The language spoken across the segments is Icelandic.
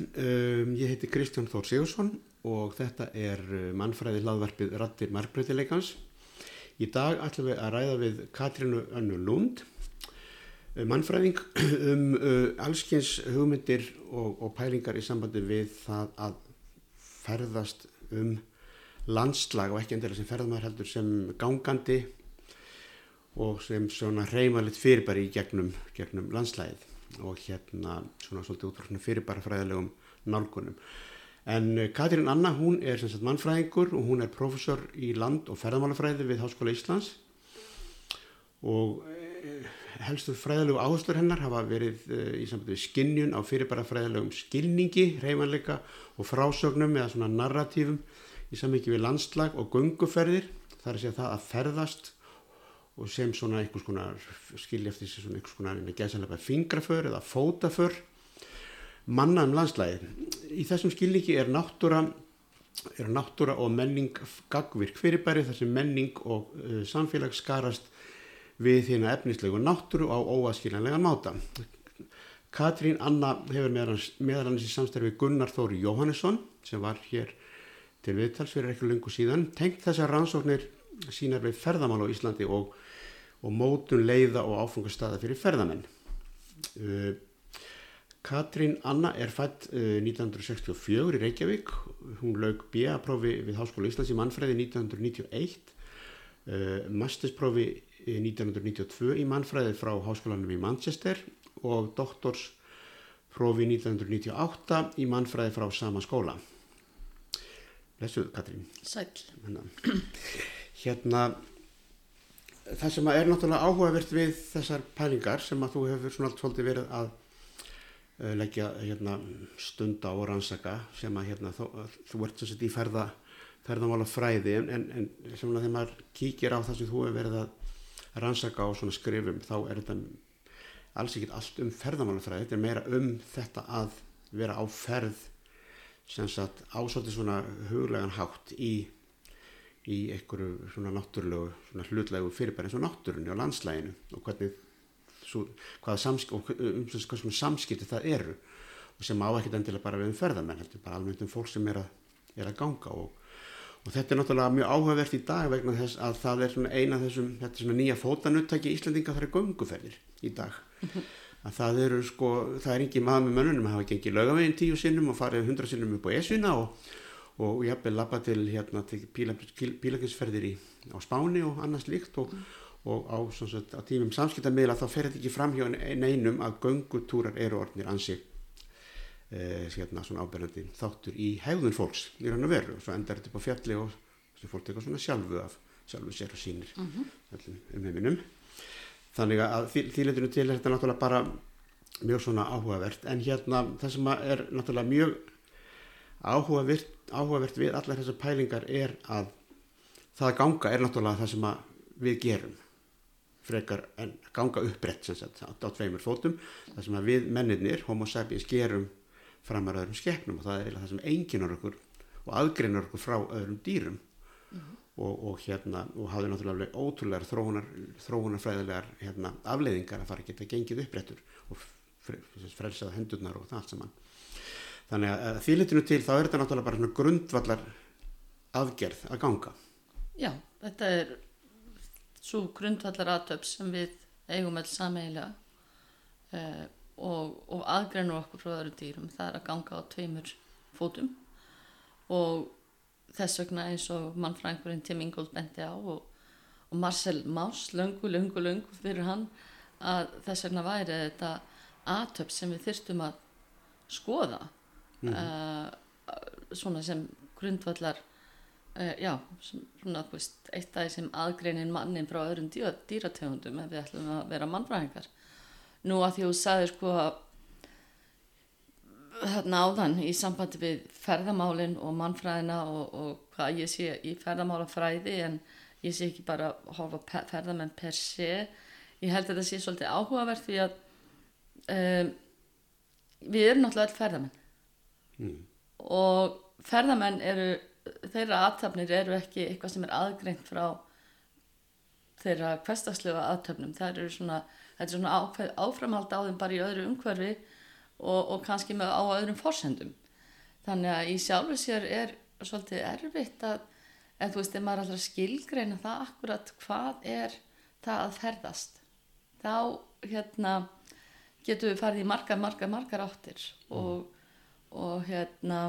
um, ég heiti Kristján Þór Sigursson og þetta er uh, mannfræði hlaðvarpið Rattir Markbreytileikans. Í dag ætlum við að ræða við Katrínu Önnu Lund, uh, mannfræðing um uh, allskins hugmyndir og, og pælingar í sambandi við það að ferðast um landslag og ekki endilega sem ferðamæður heldur sem gangandi og sem svona reymalit fyrirbæri í gegnum, gegnum landslæðið og hérna svona svolítið út frá svona fyrirbæra fræðilegum nálgunum. En eh, Katrín Anna, hún er sem sagt mannfræðingur og hún er professor í land- og ferðamálafræði við Háskóla Íslands og eh, helstu fræðilegu áherslur hennar hafa verið eh, í sambandi við skinnjun á fyrirbæra fræðilegum skilningi, reymanleika og frásögnum eða svona narratífum í samvikið við landslag og gunguferðir. Það er segja það að ferðast og sem svona einhvers konar skilja eftir þessi svona einhvers konar fingraför eða fótaför manna um landslæði. Í þessum skilningi er náttúra, er náttúra og menning gagvirk fyrirbæri þar sem menning og uh, samfélag skarast við hérna efnislegu náttúru á óaskiljanlega máta. Katrín Anna hefur meðal hans í samstærfi Gunnar Þóri Jóhannesson sem var hér til viðtals fyrir ekki lengur síðan tengt þessar rannsóknir sínar við ferðamál á Íslandi og, og mótun leiða og áfungastæða fyrir ferðamenn. Uh, Katrín Anna er fætt uh, 1964 í Reykjavík, hún laug B.A.prófi við Háskóla Íslands í mannfræði 1991, uh, mastersprófi 1992 í mannfræði frá Háskólanum í Manchester og doktorsprófi 1998 í mannfræði frá sama skóla. Lesuð Katrín. Sæl. Hérna hérna það sem er náttúrulega áhugavert við þessar pælingar sem að þú hefur svona allt svolítið verið að leggja hérna, stunda og rannsaka sem að hérna, þú, þú ert svona í ferða, ferðamála fræði en, en, en sem að þegar maður kíkir á það sem þú hefur verið að rannsaka og svona skrifum þá er þetta alls ekkit allt um ferðamála fræði þetta er meira um þetta að vera á ferð sem sagt ásótið svona huglegan hátt í í einhverju svona náttúrulegu svona hlutlegu fyrirbæri eins og náttúrunni á landslæginu og hvernig svo, hvaða samsk og um hvað samskipti það eru og sem á ekkert endilega bara við um ferðamenn heldur bara alveg um fólk sem er að, er að ganga og, og þetta er náttúrulega mjög áhugavert í dag vegna þess að það er svona eina þessum þetta er svona nýja fótanuttæki Íslandinga það er gunguferðir í dag að það eru sko, það er ekki maður með mönnunum að hafa gengið lögaveginn tíu sinnum og farið hundra sinnum upp á esuna og og hafði lappa til, hérna, til pílakinsferðir á Spáni og annars líkt og, mm. Og á, sagt, tímum samskiptammiðla þá fer þetta ekki fram hjá neinum að göngutúrar eru orðnir ansi eh, hérna, svona áberðandi þáttur í hegðun fólks í rann og veru. Og svo endar þetta upp á fjalli og þessi fólk tekur svona sjálfu af sjálfu sér og sínir mm -hmm. um heiminum þannig að þýletinu til er þetta náttúrulega bara mjög svona áhugavert. En hérna það sem er náttúrulega mjög áhugavert, áhugavert við allar þessar pælingar er að það að ganga er náttúrulega það sem við gerum frekar en ganga uppbrett sem sagt á tveimur fótum það sem við menninir, homo sapiens, gerum fram að öðrum skeknum og það er það sem enginar okkur og aðgreinar okkur frá öðrum dýrum. Mm -hmm. og, og hérna og hafði náttúrulega ótrúlegar þróunar, þróunarfræðilegar hérna, afleiðingar að fara að geta gengið uppbrettur og frelsaða hendurnar og það allt saman. Þannig að því litinu til þá er þetta náttúrulega bara grundvallar aðgerð að ganga. Já, þetta er svo grundvallar aðtöp sem við eigum alls sameigilega eh, og, og aðgreinu okkur frá öðru dýrum, það er að ganga á tveimur fótum og þess vegna eins og mannfrængurinn Tim Ingold bendi á og, og Marcel Mauss, löngu, löngu, löngu fyrir hann að þess vegna væri þetta aðtöp sem við þyrstum að skoða mm -hmm. uh, svona sem grundvallar uh, já, svona veist, eitt af því sem aðgreinin mannin frá öðrum dýra, dýrategundum ef við ætlum að vera mannfræðingar nú að því þú sagði sko þarna áðan í sambandi við ferðamálinn og mannfræðina og, og hvað ég sé í ferðamálafræði en ég sé ekki bara horfa ferðamenn per sé ég held að þetta sé svolítið áhugavert því að um, við erum náttúrulega all ferðamenn mm. og ferðamenn eru þeirra aðtöfnir eru ekki eitthvað sem er aðgreint frá þeirra hverstaslega aðtöfnum það eru svona, er svona áframhald á þeim bara í öðru umhverfi og, og kannski með á öðrum forsendum. Þannig að í sjálfu sér er svolítið erfitt að eða þú veist, ef maður að skilgreina það akkurat hvað er það að ferðast þá hérna getum við farið í margar, margar, margar áttir og, og hérna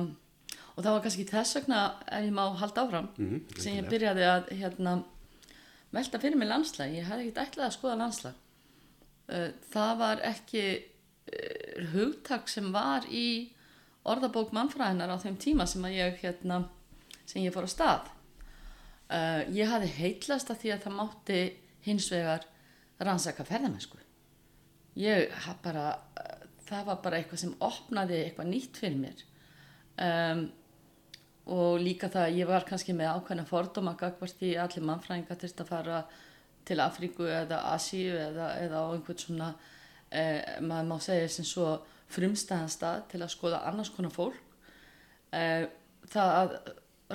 og það var kannski þess vegna ef ég má halda áfram Mhm, sem ég byrjaði að hérna velta fyrir mig landslag, ég hefði ekkert ætlað að skoða landslag. Uh, það var ekki uh, hugtak sem var í orðabók mannfræðinar á þeim tíma sem ég hérna, sem ég fór á stað. Uh, ég hafði heitlast að því að það mátti hins vegar rannsaka ferðamennsku. Ég haf bara það var bara eitthvað sem opnaði eitthvað nýtt fyrir mér. Um, og líka það að ég var kannski með ákveðna fordóma gagvart í allir mannfræðinga til að fara til Afríku eða Asíu eða, eða á einhvern svona eh, maður má segja sem svo frumstæðan stað til að skoða annars konar fólk. Eh, það að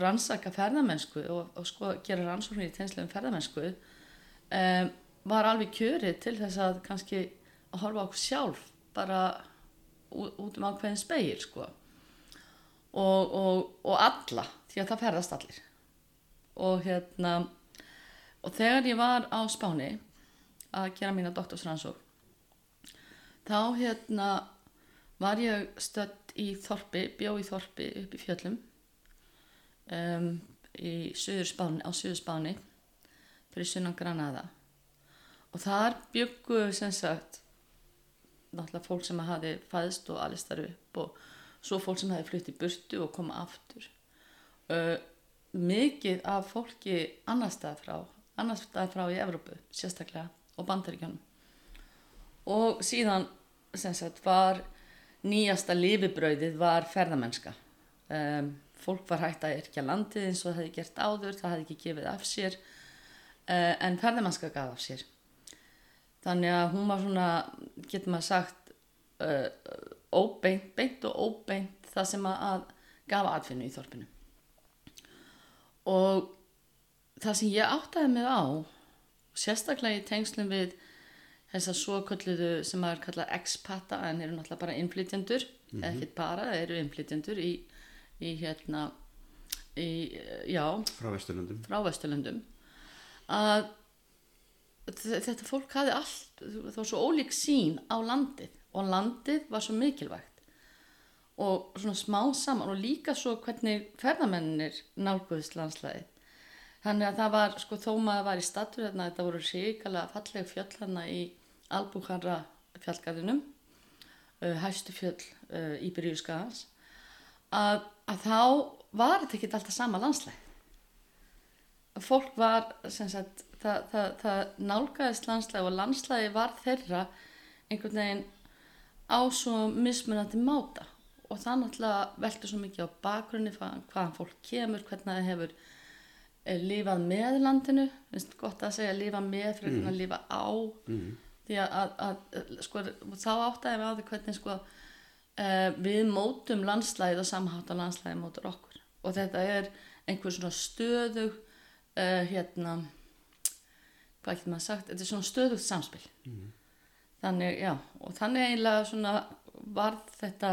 rannsaka ferðamennsku og, og sko, gera rannsóknir í teinslegum ferðamennsku eh, var alveg kjörið til þess að kannski að horfa okkur sjálf bara út, út um ákveðin speil sko og, og, og alla því að það ferðast allir. Og hérna og þegar ég var á Spáni að gera mína doktorsrannsók þá hérna var ég stödd í Þorpi, bjó í Þorpi upp í fjöllum um, í Suður Spáni, á Suður Spáni fyrir sunnan Granada. Og þar byggu sem sagt náttúrulega fólk sem hafi fæðst og alveg starf upp og svo fólk sem hafi flutt í burtu og koma aftur. Uh, mikið af fólki annar stað frá annar stað frá í Evrópu sérstaklega og bandaríkjónum og síðan sagt var nýjasta lifibrauðið var ferðamennska. Um, fólk var hægt að yrkja landið eins og það hefði gert áður það hefði ekki gefið af sér uh, en ferðamennska gaf af sér. Þannig að hún var svona getur maður sagt uh, óbeint, beint og óbeint það sem að, að gafa atfinnu í þorpinu. Og það sem ég áttaði mig á sérstaklega í tengslum við þessar svo kölluðu sem maður kalla expata en eru náttúrulega bara innflytjendur mm -hmm. ekkert bara, það eru innflytjendur í, í hérna í, já, frá Vesturlundum frá Vesturlundum að þetta fólk hafði allt það var svo ólík sín á landið og landið var svo mikilvægt. Og svona smá saman og líka svo hvernig ferðamennir nálguðist landslæði þannig að það var sko þó maður var í statur þarna þetta voru ríkalega falleg fjöll þarna í Albúkharra fjallgarðinum uh, hæstu fjöll uh, í Byrjuskagans að, að þá var þetta ekki alltaf sama landslæði fólk var sagt, það, það, það nálgæðist landslæði og landslæði var þeirra einhvern veginn á svo mismunandi máta. Og það náttúrulega veldur svo mikið á bakgrunni hvað- hvaðan fólk kemur, hvernig það hefur eh, lifað með landinu. Finnst gott að segja lifa með fyrir mm. að lifa á. Mhm. því að, að, sko, þá áttaði við á því hvernig sko, uh, við mótum landslæðið og samhátt á landslæðið mótur okkur. Og þetta er einhver svona stöðug uh, hérna hvað getur maður sagt, þetta er svona stöðugt samspil þannig, já, og þannig eiginlega svona varð þetta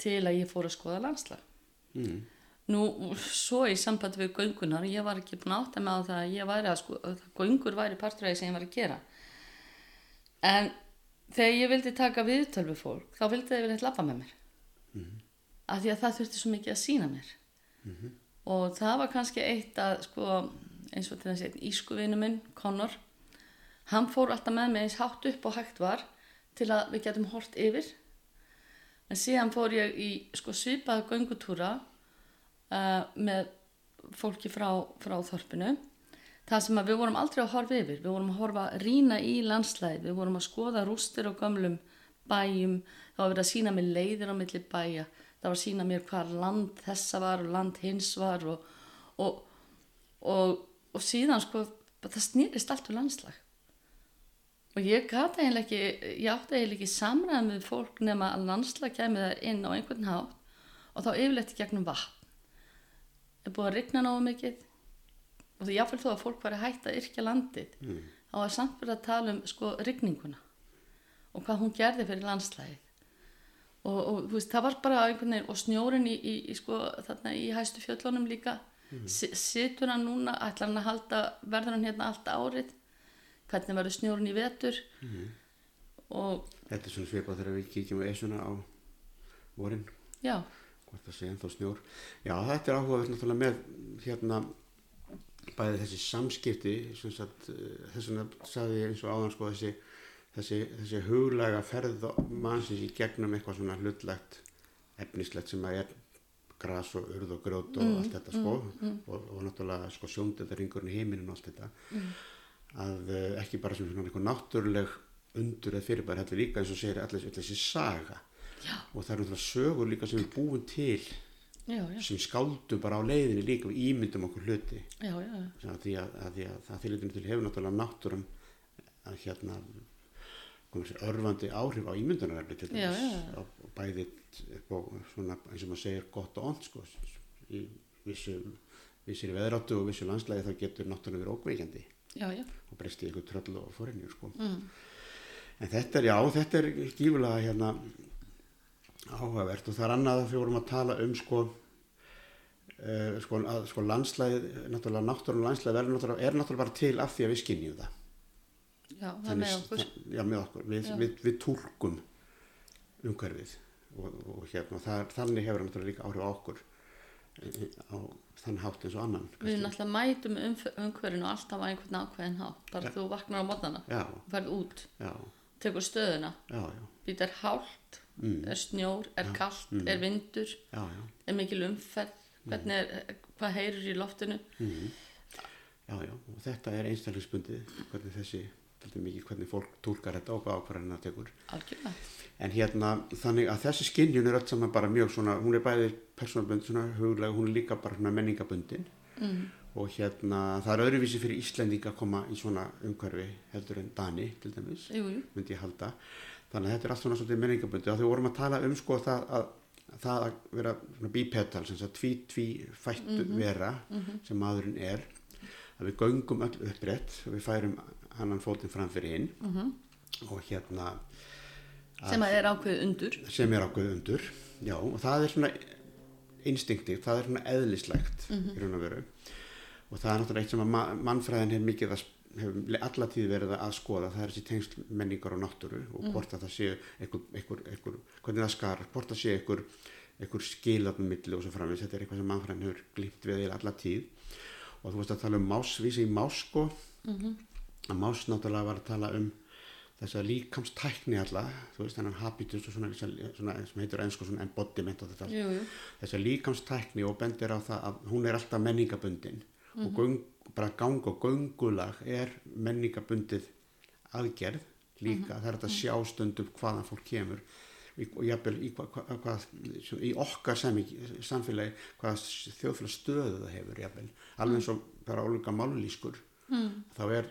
til að ég fór að skoða landslag mm. Nú, svo í samband við göngunar, ég var ekki búin að átta mig á það að ég væri að sko, að göngur væri parturæði sem ég var að gera. En þegar ég vildi taka viðtöl við fólk, þá vildi þau vilja lappa með mér. Af því að það þurfti svo mikið að sína mér. Og það var kannski eitt að, sko, eins og til þess að ískuvinu minn, Connor, hann fór alltaf með mig eins hátt upp og hægt var til að við getum hort yfir. En síðan fór ég í sko, svipaða göngutúra uh, með fólki frá, frá þorpinu. Það sem að við vorum aldrei að horfa yfir. Við vorum að horfa rýna í landslæð við vorum að skoða rústir og gömlum bæjum, það var verið að sína mér leiðir á milli bæja, það var að sína mér hvað land þessa var og land hins var og, og, og, og síðan sko það snýrist allt um landslag og ég gata eiginlega ekki ég átti eiginlega ekki samræðum með fólk nema að landslag kemur það inn á einhvern hátt og þá yfirleitt í gegnum vatn. Er búið að rigna náðu mikið? Og því jáfnvel þó að fólk var að hætta að yrkja landið Mm. þá var samt verið að tala um sko rigninguna og hvað hún gerði fyrir landslæðið og, og þú veist, það var bara einhvern veginn og snjórin í, í, í sko þarna í hæstu fjöllunum líka. Mm. situr hann núna, ætlar hann að halda verður hann hérna allt árið hvernig verður snjórin í vetur. Og Þetta er svona svipað þegar við kíkjum eisuna á vorin, já, hvort það sé ennþá snjór. Já, þetta er áhugaverð náttúrulega með hérna bæði þessi samskipti, sagt, eh, þess vegna sagði ég eins og áðan sko þessi, þessi, þessi huglega ferð mannsins í gegnum eitthvað svona hlutlegt efnislegt sem að er gras og urð og grjót og allt þetta sko. og, og náttúrulega sko sjóndöldaringurinn í heiminin og allt þetta að uh, ekki bara sem svona einhver náttúruleg undur eða fyrirbæri, þetta er líka eins og segir allir þessi saga. Já, og það eru náttúrulega sögur líka sem við búum til já, já, sem skáldum bara á leiðinni líka við ímyndum okkur hluti. Að því að, að, því að það þýrleitinu til hefur náttúrulega náttúrum að hérna örfandi áhrif á ímyndunarefni til á á bæði svona eins og maður segir gott og ont sko. Í vissu vissir veðráttu og vissu landslægi þá getur náttúrulega verið ókveikjandi já, já, og breysti ykkur tröll og fórinni sko. mm. en þetta er já, þetta er gífulega hérna áhugavert. Og það er annað að við vorum að tala um sko uh, sko, að, sko landslæði náttúrulega náttúrulega landslæði er náttúrulega, er bara til af því að við skinnjum það. Já, það er með okkur. það- já, með okkur, við, við, við túlkum umhverfið. Og, og hérna, það, þannig hefur það náttúrulega líka áhrif á okkur á þann hátt eins og annan við náttúrulega mætum umhverfinu alltaf á einhvern ákveðin hátt. Bara þú vaknar á mótana, já, ferð út já, tekur stöðuna, já, já, býtar hált mm, er snjór, er kallt, mm. er vindur já, já, er mikil umferð. Hvernig er, hvað heyrir í loftinu? Mm, já, já. Og þetta er einstaklingsbundið hvernig þessi, er mikið hvernig fólk túlkar þetta og hvað ákvarðan það tekur. Algjörlega, En hérna, þannig að þessi skinnjun er öll saman bara mjög svona, hún er bæði persónabönd, svona huglega, hún er líka bara svona menningabundin. Mm. og hérna, það er öðruvísi fyrir Íslendinga að koma í svona umhverfi heldur en Dani, til dæmis, jú, jú. myndi ég halda. Þannig að þetta er allt svona svolítið menningabundi og því vorum að tala um sko það að, það að vera svona bípetal, sem sagt tví, tví fættu vera sem maðurinn er, að við göngum öll upprétt og við færum annan fótinn fram fyrir hinn mm og hérna sem að er ákveðið undur. sem er ákveð undur já, og það er svona instinktíft, það er svona eðlislegt í raun og veru. Og það er náttúrulega eitt sem að ma- mannfræðin hefur mikið að hefur alla tíð verið að skoða. Það er þessi tengsl menningar og náttúru og hvort að það séu einhver, einhver, einhver hvernig það skar, hvort það séu einhver, einhver skilatnum milli og svo framins þetta er eitthvað sem mannfræðin hefur glýmt við eiginlega alla tíð. Og þú veist að tala um más, vísi í más sko að más náttúrulega var að tala um þessa líkamstækni alla, þú veist þennan habitus og svona, svona, svona sem heitur ennsku svona embodiment jú, þessa líkamstækni og bendir á það að hún er alltaf menningabundin. Og göng, bara gang og göngulag er menningabundið aðgerð líka, það er að sjá stundum hvaðan fólk kemur. Í- og jafnvel í, hva, hva, hvað, í okkar samfélagi hvaða þjóðfélag stöðu það hefur jafnvel, alveg eins og bara ólíka málulískur mm. þá er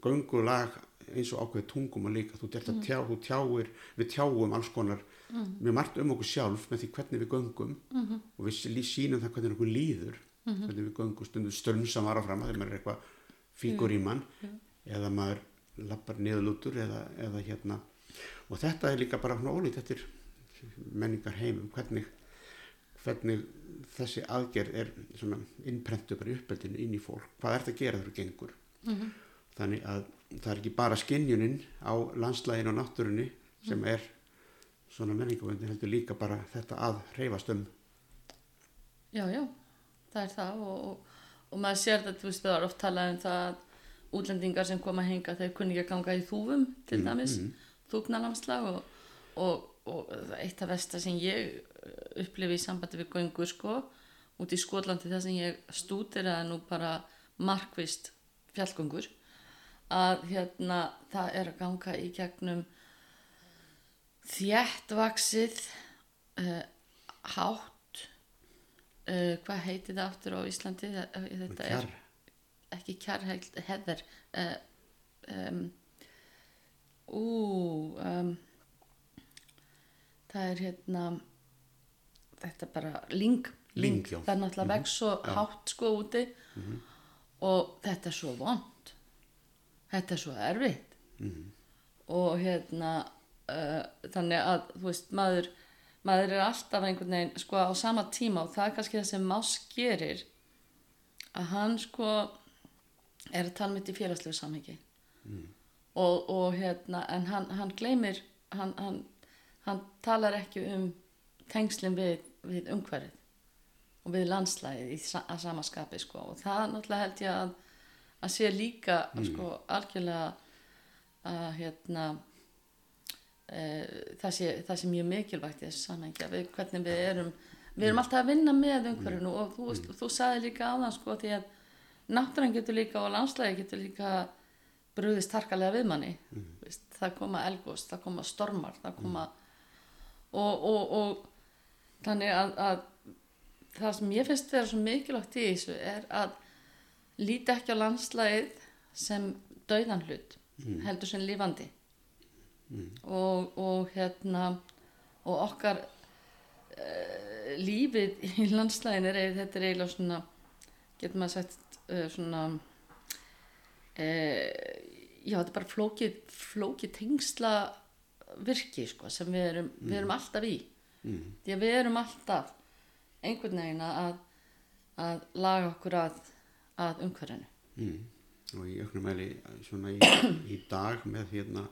göngulag eins og ákveðið tungum og líka. Þú, mm. tjá, þú tjáir, við tjáum alls konar. Mjög margt um okkur sjálf með því hvernig við göngum -hmm. og við sí- sýnum það hvernig okkur líður hvernig við göngum. Stundum strömsam ára fram þegar maður er eitthvað fíkur í mann eða maður lappar niðurlútur eða, eða hérna. Og þetta er líka bara svona ólít þetta er menningar heimum hvernig, hvernig þessi aðgerð er innprentu bara í uppeldinu inn í fólk. Hvað er þetta að gera þegar þú gengur? Mhm. Þannig að það er ekki bara skinjunin á landslægin og náttúrunni sem er svona menningavöndin heldur líka bara þetta að reyfast um. Já, já það er það og, og, og maður sér þetta, þú veist, það er oft talað um það að útlendingar sem koma að henga þeir kunni ekki að ganga í þúfum til Mm, dæmis, mm. þúknalamslag og, og, og eitt af versta sem ég uh, upplifi í sambandi við göngu sko, út í Skotlandi þar sem ég stútir að nú bara markvist fjallgöngur að hérna það er að ganga í gegnum þjættvaksið uh, hátt uh, hvað heitir það aftur á Íslandi? Þa- þetta kjar, er ekki kjar heðar uh, um, ú um, það er hérna þetta er bara ling, Lyng, já. það er náttúrulega vex svo Já. hátt sko úti. Og þetta er svo vond þetta er svo erfitt. Og hérna uh, þannig að þú veist maður maður er alltaf einhvern veginn sko á sama tíma og það er kannski það sem Más gerir að hann sko er að tala mitt í félagslegu samhengi. Og, og hérna en hann, hann gleymir hann, hann, hann talar ekki um tengslinn við, við umhverfið og við landslæðið í sa sama skapi sko. Og það náttúrulega held ég að að sé líka sko algjörlega að hérna e, það, sé, það sé mjög mikilvægt í þessu samhengi að við, hvernig við erum við erum alltaf að vinna með umhverfinu og þú, veist, þú sagði líka á það sko því að náttúran getur líka og landslæði getur líka brúðist harkalega við manni. Veist, það koma elgóst, það koma stormar það koma og, og, og þannig að, að það sem ég finnst vera svo mikilvægt í þessu er að líti ekki á landslæðið sem dauðan hlut heldur sem lífandi og, og hérna og okkar uh, lífið í landslæðin er þetta er eiginlega svona getur maður sagt uh, svona uh, já þetta er bara flókið flókið tengsla virki sko sem við erum, við erum alltaf í. Því að við erum alltaf einhvern veginn að að laga okkur að, að umhverfinu. Mm. Og í auknum mæli svona í, í dag með hérna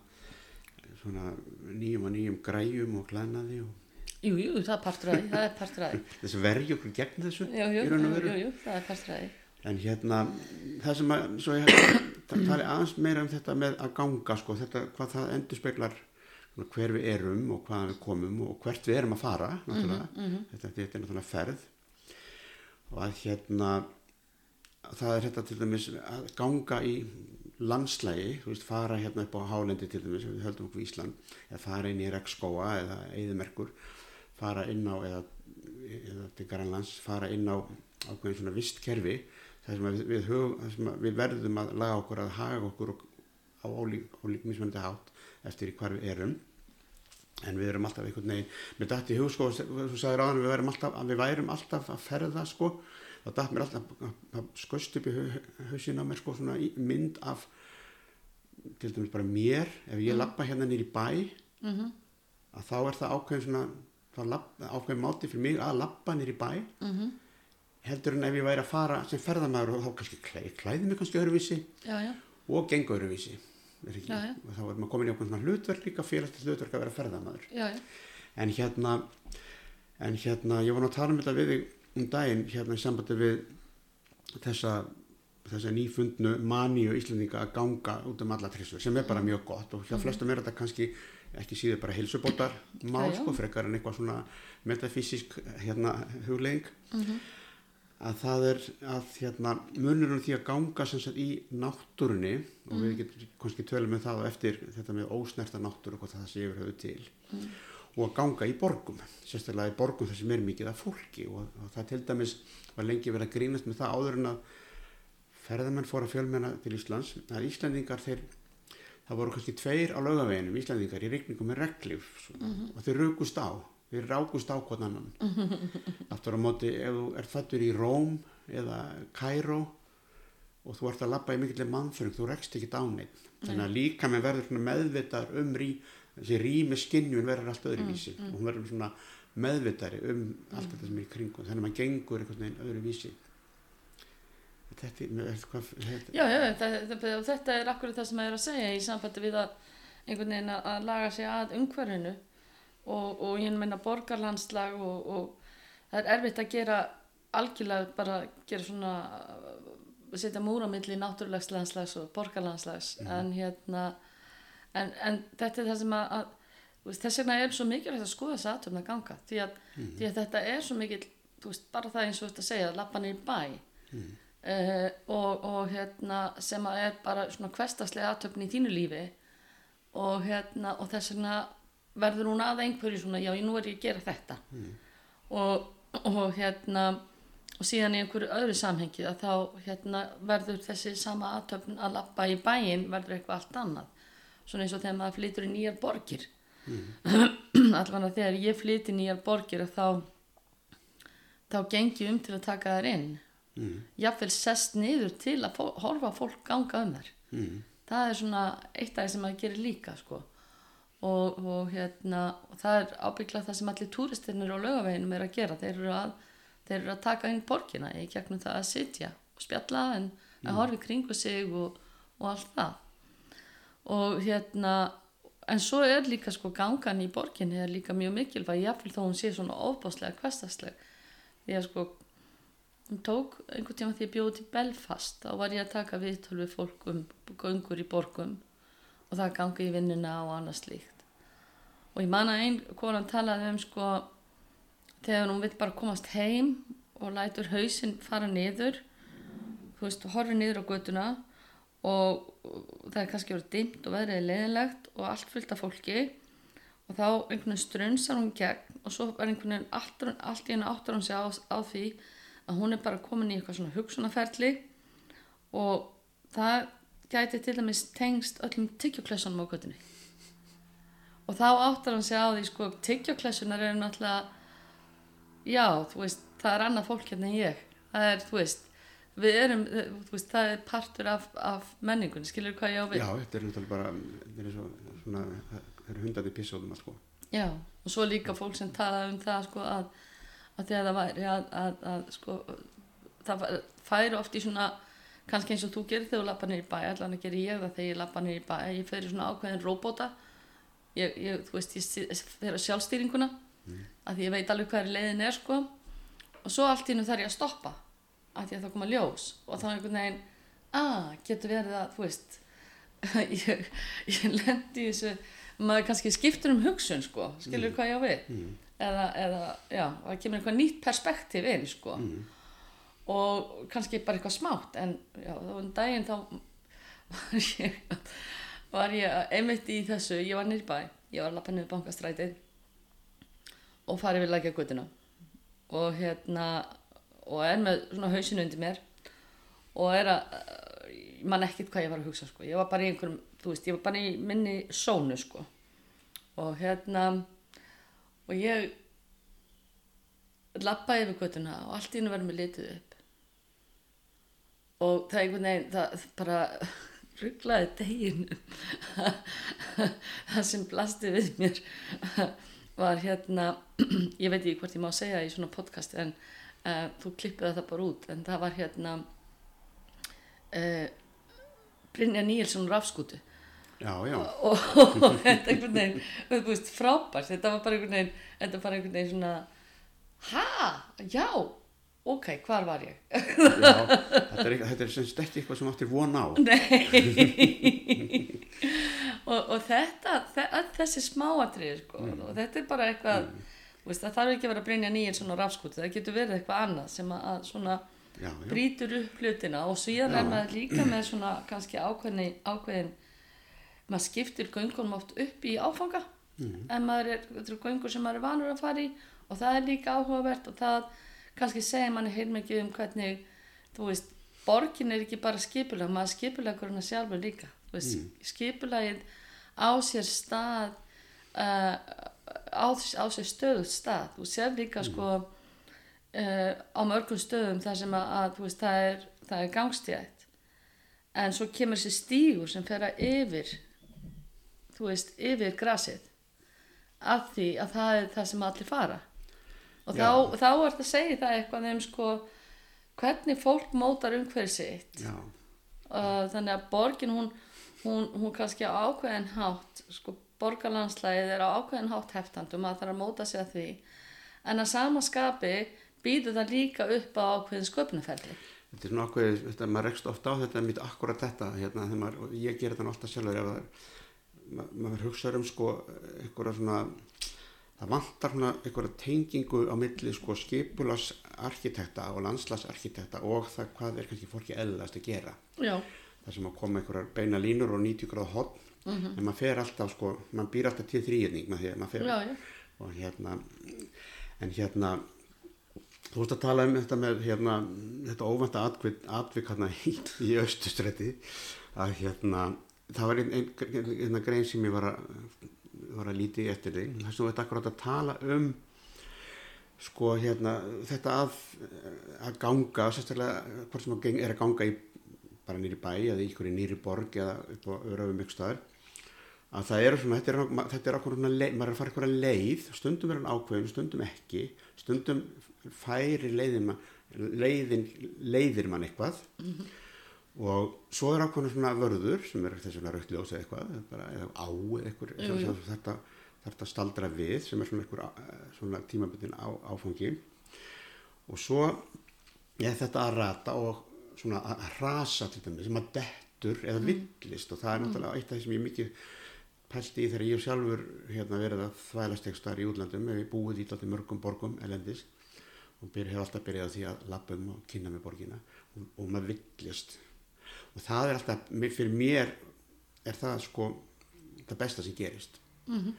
svona nýjum og nýjum græjum og klænaði og Jú, jú, það er er því. Þess að verja okkur gegn þessu Jú, jú, það er því. En hérna, það sem að, svo ég ta- tali aðeins meira um þetta með að ganga, sko, þetta, hvað það endur speklar hver við erum og hvaðan við komum og hvert við erum að fara, náttúrulega, þetta, þetta er náttúrulega ferð. Og að hérna, það er þetta til dæmis að ganga í landslægi, þú veist, fara hérna upp á hálendi til dæmis, við höldum okkur í Ísland, eða fara inn í regnskóa eða eðimerkur, fara inn á, eða, eða til Garanlands, fara inn á ákveðin svona vistkerfi, þar sem við, við, höfum, sem við verðum að laga okkur að haga okkur á ólík, ólík mismunandi hátt eftir hvar við erum. En við erum alltaf einhvern veginn með dætt í hug sko, þú sagðir áðan að við, alltaf, við værum alltaf að ferða sko, þá dætt mér alltaf að skoist upp í hausin á mér sko, svona mynd af til dæmis bara mér ef ég lappa hérna nýr í bæ Mhm, að þá er það ákveðin svona lapp- ákveðin máti fyrir mig að lappa nýr í bæ. Mhm, heldur en ef ég væri að fara sem ferðamaður og þá kannski klæði, klæði mig kannski öðruvísi Já, já, og gengu öðruvísi. Er? Já, og þá er maður komin í okkur svona hlutverk líka félagstilt hlutverk að vera já. En hérna en hérna, ég var nú að tala um þetta við þig um daginn hérna í sambandi við þessa þessa nýfundnu maníu Íslandinga að ganga út um alla trissu sem er bara mjög gott og hjá flestum er þetta kannski ekki síður bara heilsubótar mál sko, frekar en eitthvað svona metafísisk hérna huglegging Mhm. að það er að hérna munurinn því að ganga sem sagt í náttúrunni og við getum kannski tölum með það á eftir þetta með ósnerta náttúru og hvað það sé yfir höfu til og að ganga í borgum sérstaklega í borgum þar sem er mikið af fólki. Og, og það til dæmis var lengi verið að grínast með það áður en að ferðamenn fór að fjölmenna til Íslands. Að Íslandingar þeir það voru kannski tveir á laugaveginum Íslandingar í rigningum með reglif og þeir rukust á þeir rákust á hvern annan. Aftur á móti ef þú ert fættur í Róm eða Kairó og þú ert að labba í mikill mannfjörg þú rekst ekki neitt þannig að líka með verður svona meðvitar um rí, þessi rými skinnjun verður allt öðruvísi. Og hún verður svona meðvitari um allt þetta sem er í kringum þannig að maður gengur einhvern veginn öðruvísi. Þetta er eitthvað þetta, Já, já, þetta, þetta, er akkurat það sem ég er að segja í sambandi við að einhvern veginn að, að laga sig að umhverfinu og, og ég meina borgarlandslag og, og það er erfitt að gera algjörlega bara gera svona setja múra milli náttúrulegs landslags og borgarlandslags. En hérna en, en þetta er það sem að, að þess vegna er svo mikilvægt að skoða þess aðtöfna ganga. Því að, því að þetta er svo mikil veist, bara það eins og þetta segja lappan í bæ. Uh, og, og hérna sem að er bara svona hverstaslega aðtöfn í þínu lífi. Og hérna og þess vegna verður hún að einhverju svona já, nú er ég að gera þetta. Og, og hérna og síðan í einhverju öðru samhengi að þá hérna verður þessi sama aðtöfn að lappa í bæinn verður eitthvað allt annað svona eins og þegar maður flytur í nýjar borgir. Allavega þegar ég flyti í nýjar borgir að þá þá gengi um til að taka þær inn. Mm, jafnvel sest niður til að horfa fólk ganga um þær. Mm, það er svona eitt af því sem maður gerir líka sko. og, og hérna og það er ábyggla það sem allir túristirnir á laugaveginum er að gera. Þeir eru að, þeir eru að taka inn borgina í gegnum það að sitja og spjalla en að horfa í kringu sig og, og allt það og hérna en svo er líka sko gangan í borginni er líka mjög mikilvæg jáfnvel þó hún sé svona ofbáslega kvestasleg því að sko hún tók einhvern tíma því ég bjóði til Belfast þá var ég að taka viðtöl við fólk um göngur í borgum og það gangi í vinnuna og annað slíkt. Og ég man að einn konan talaði um sko þegar hún vill bara komast heim og lætur hausinn fara niður þú veist, horfið niður á götuna og það er kannski verið dimmt og veðrið er leiðilegt og allt fullt af fólki. Og þá einhvern veginn strunsar hún gegn og svo er einhvern veginn allt, allt í henni áttur hún sig á, á því að hún er bara komin í eitthvað svona hugsunaferli og það gæti til dæmis tengst öllum tyggjóklessunum á göttunni og þá áttur hann sig á því sko tyggjóklessunar eru náttúrulega já, þú veist, það er annað fólk hérna en ég. Það er, þú veist við erum, þú veist, það er partur af, af menningun, skilur hvað ég á við Já, þetta er náttúrulega bara, þetta er svo, svona, það eru hundandi písóðum sko. Já, og svo líka fólk sem tala um það sko að, að það væri að, að, að sko það færi oft í svona kannski eins og þú gerir þegar þú lappa nýr í bæ allan að gera ég það þegar ég lappa nýr í bæ ég fer í svona ákveðin róbóta ég, ég, þú veist, ég fer að sjálfstýringuna mm. að því ég veit alveg hvað er leiðin er sko og svo allt í nú þarf ég að stoppa að því að það koma ljós og þá er einhvern veginn að getur verið að þú veist ég, ég lendi í þessu maður kannski skiptur um hugsun sko skilur mm. hvað ég á við mm. eða, eða já, það kemur einhvað nýtt perspektíf inn sko mm. og kannski bara eitthvað smátt en já, þá um daginn þá var ég var ég einmitt í þessu ég var nýrbæ, ég var að lappa niður bankastrætið og farið við lækja guttuna og hérna og er með svona hausinu undir mér og er að mann ekkert hvað ég var að hugsa sko. Ég var bara í einhverjum, þú veist, ég var bara í minni sónu sko. Og hérna og ég lappaði yfir göttuna og allt í hennu verður mér litið upp. Og það er einhvern veginn það bara rugglaði deginu það sem blasti við mér var hérna ég veit ekki hvort ég má segja í svona podcast en uh, þú klippiði það bara út. En það var hérna uh, Brynja Níelsson Rafskútu. Já, já. og, og, og þetta einhvern veginn þú veist frábært, þetta var bara einhvern veginn þetta var bara einhvern veginn svona ha, já. Ok, hvar var ég? já, þetta er, þetta er semst ekki eitthvað sem áttir von á. Nei. Og, og þetta þessi smáatrið sko, mm. og þetta er bara eitthvað mm veist, það þarf ekki að vera að brinja nýjum svona rafskúti, það getur verið eitthvað annað sem að, svona já, já. brítur upp hlutina og síðan er maður líka með svona kannski ákveðin, ákveðin maður skiptir göngunum oft upp í áfanga mm. en maður er, þetta eru göngur sem maður er vanur að fara í og það er líka áhugavert og það kannski segir manni heilmikið um hvernig, þú veist, borgin er ekki bara skipulag, maður skipulag hvernig sjálfur líka, veist, mm. skipulagið á sér stað uh, á, á sér stöðut stað. Þú sér líka sko uh, á mörgum stöðum þar sem að, að veist, það er, er gangstíðætt en svo kemur þessi stígur sem fer að yfir þú veist, yfir grasið af því að það er það sem allir fara. Og þá, þá er þetta að segja það eitthvað um sko hvernig fólk mótar umhverfið sitt. Uh, þannig að borgin hún, hún, hún kannski á ákveðin hátt sko borgarlandslæðið er á ákveðin hátt heftandum að það er að móta sig að því. En að sama skapi býður það líka upp á ákveðin sköpnuferli Þetta er svona ákveðið, þetta, maður rekst ofta á þetta mít akkurat þetta, hérna, maður, ég ger þetta alltaf sjálfur það, maður, maður hugsaður um sko einhverja svona það vantar svona einhverja tengingu á milli sko skipulasarkitekta og landslasarkitekta og það hvað er kannski fólki eðlast að gera. Já. það sem að koma einhverjar beina línur og 90 gráð hodn mm -hmm. en maður fer alltaf sko, maður býr alltaf til já. og hérna en hérna þú veist að tala um þetta með hérna þetta óvænta atvik, atvik hérna í austustræti að hérna það var einn ein, ein, ein grein sem ég var að var að líti eftir þig þess að þú veit akkurat að tala um sko hérna þetta að að ganga sérstaklega hvort sem er að ganga í bara nýri bæ eða í nýri borg eða upp á öðröfum ykkur staðar að það eru svona, þetta er, þetta er ákveðin leið, maður er að fara eitthvað leið, stundum er hann ákveðin, stundum ekki, stundum færi leiðin, man- leiðin leiðir mann eitthvað. Og svo er ákveðin svona vörður sem er þess vegna rauktljós eða eitthvað, bara, eða á eitthvað, Jú, jú. þetta, þetta staldra við sem er svona eitthvað svona tímabundin á, áfangi. Og svo er þetta að rata og svona að rasa til dæmis sem að dettur eða villist og það er náttúrulega eitt af því sem ég mikið pælti í þegar ég sjálfur hérna, verið að þvælast ekki starf í útlandum ef ég búið í alltaf mörgum borgum elendis og byr, hef alltaf byrjað því að lappa um og kynna með borgina. Og, og maður villist. Og það er alltaf, fyrir mér er það sko það besta sem gerist. Mhm.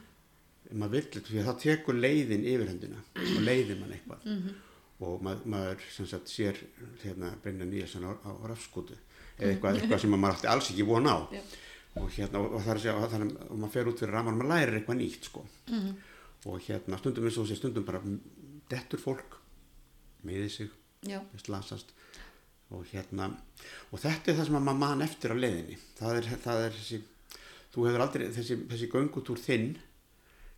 ef maður villist, því að það tekur leiðin yfirhendina og leiðir mann eitthvað. Mhm. og maður, maður sem sagt sér hérna Brynja Nýjason á, á rafskútu. Eða eitthvað, eitthvað sem maður átti alls ekki von á. Já. Og hérna og, það er að segja og, þannig, og maður fer út fyrir ramar og maður lærir eitthvað nýtt sko Mhm. og hérna stundum eins og þessi stundum bara dettur fólk meði sig, Já, slasast og hérna og þetta er það sem að maður man eftir á leiðinni það er, það er þessi þú hefur aldrei, þessi, þessi göngutúr þinn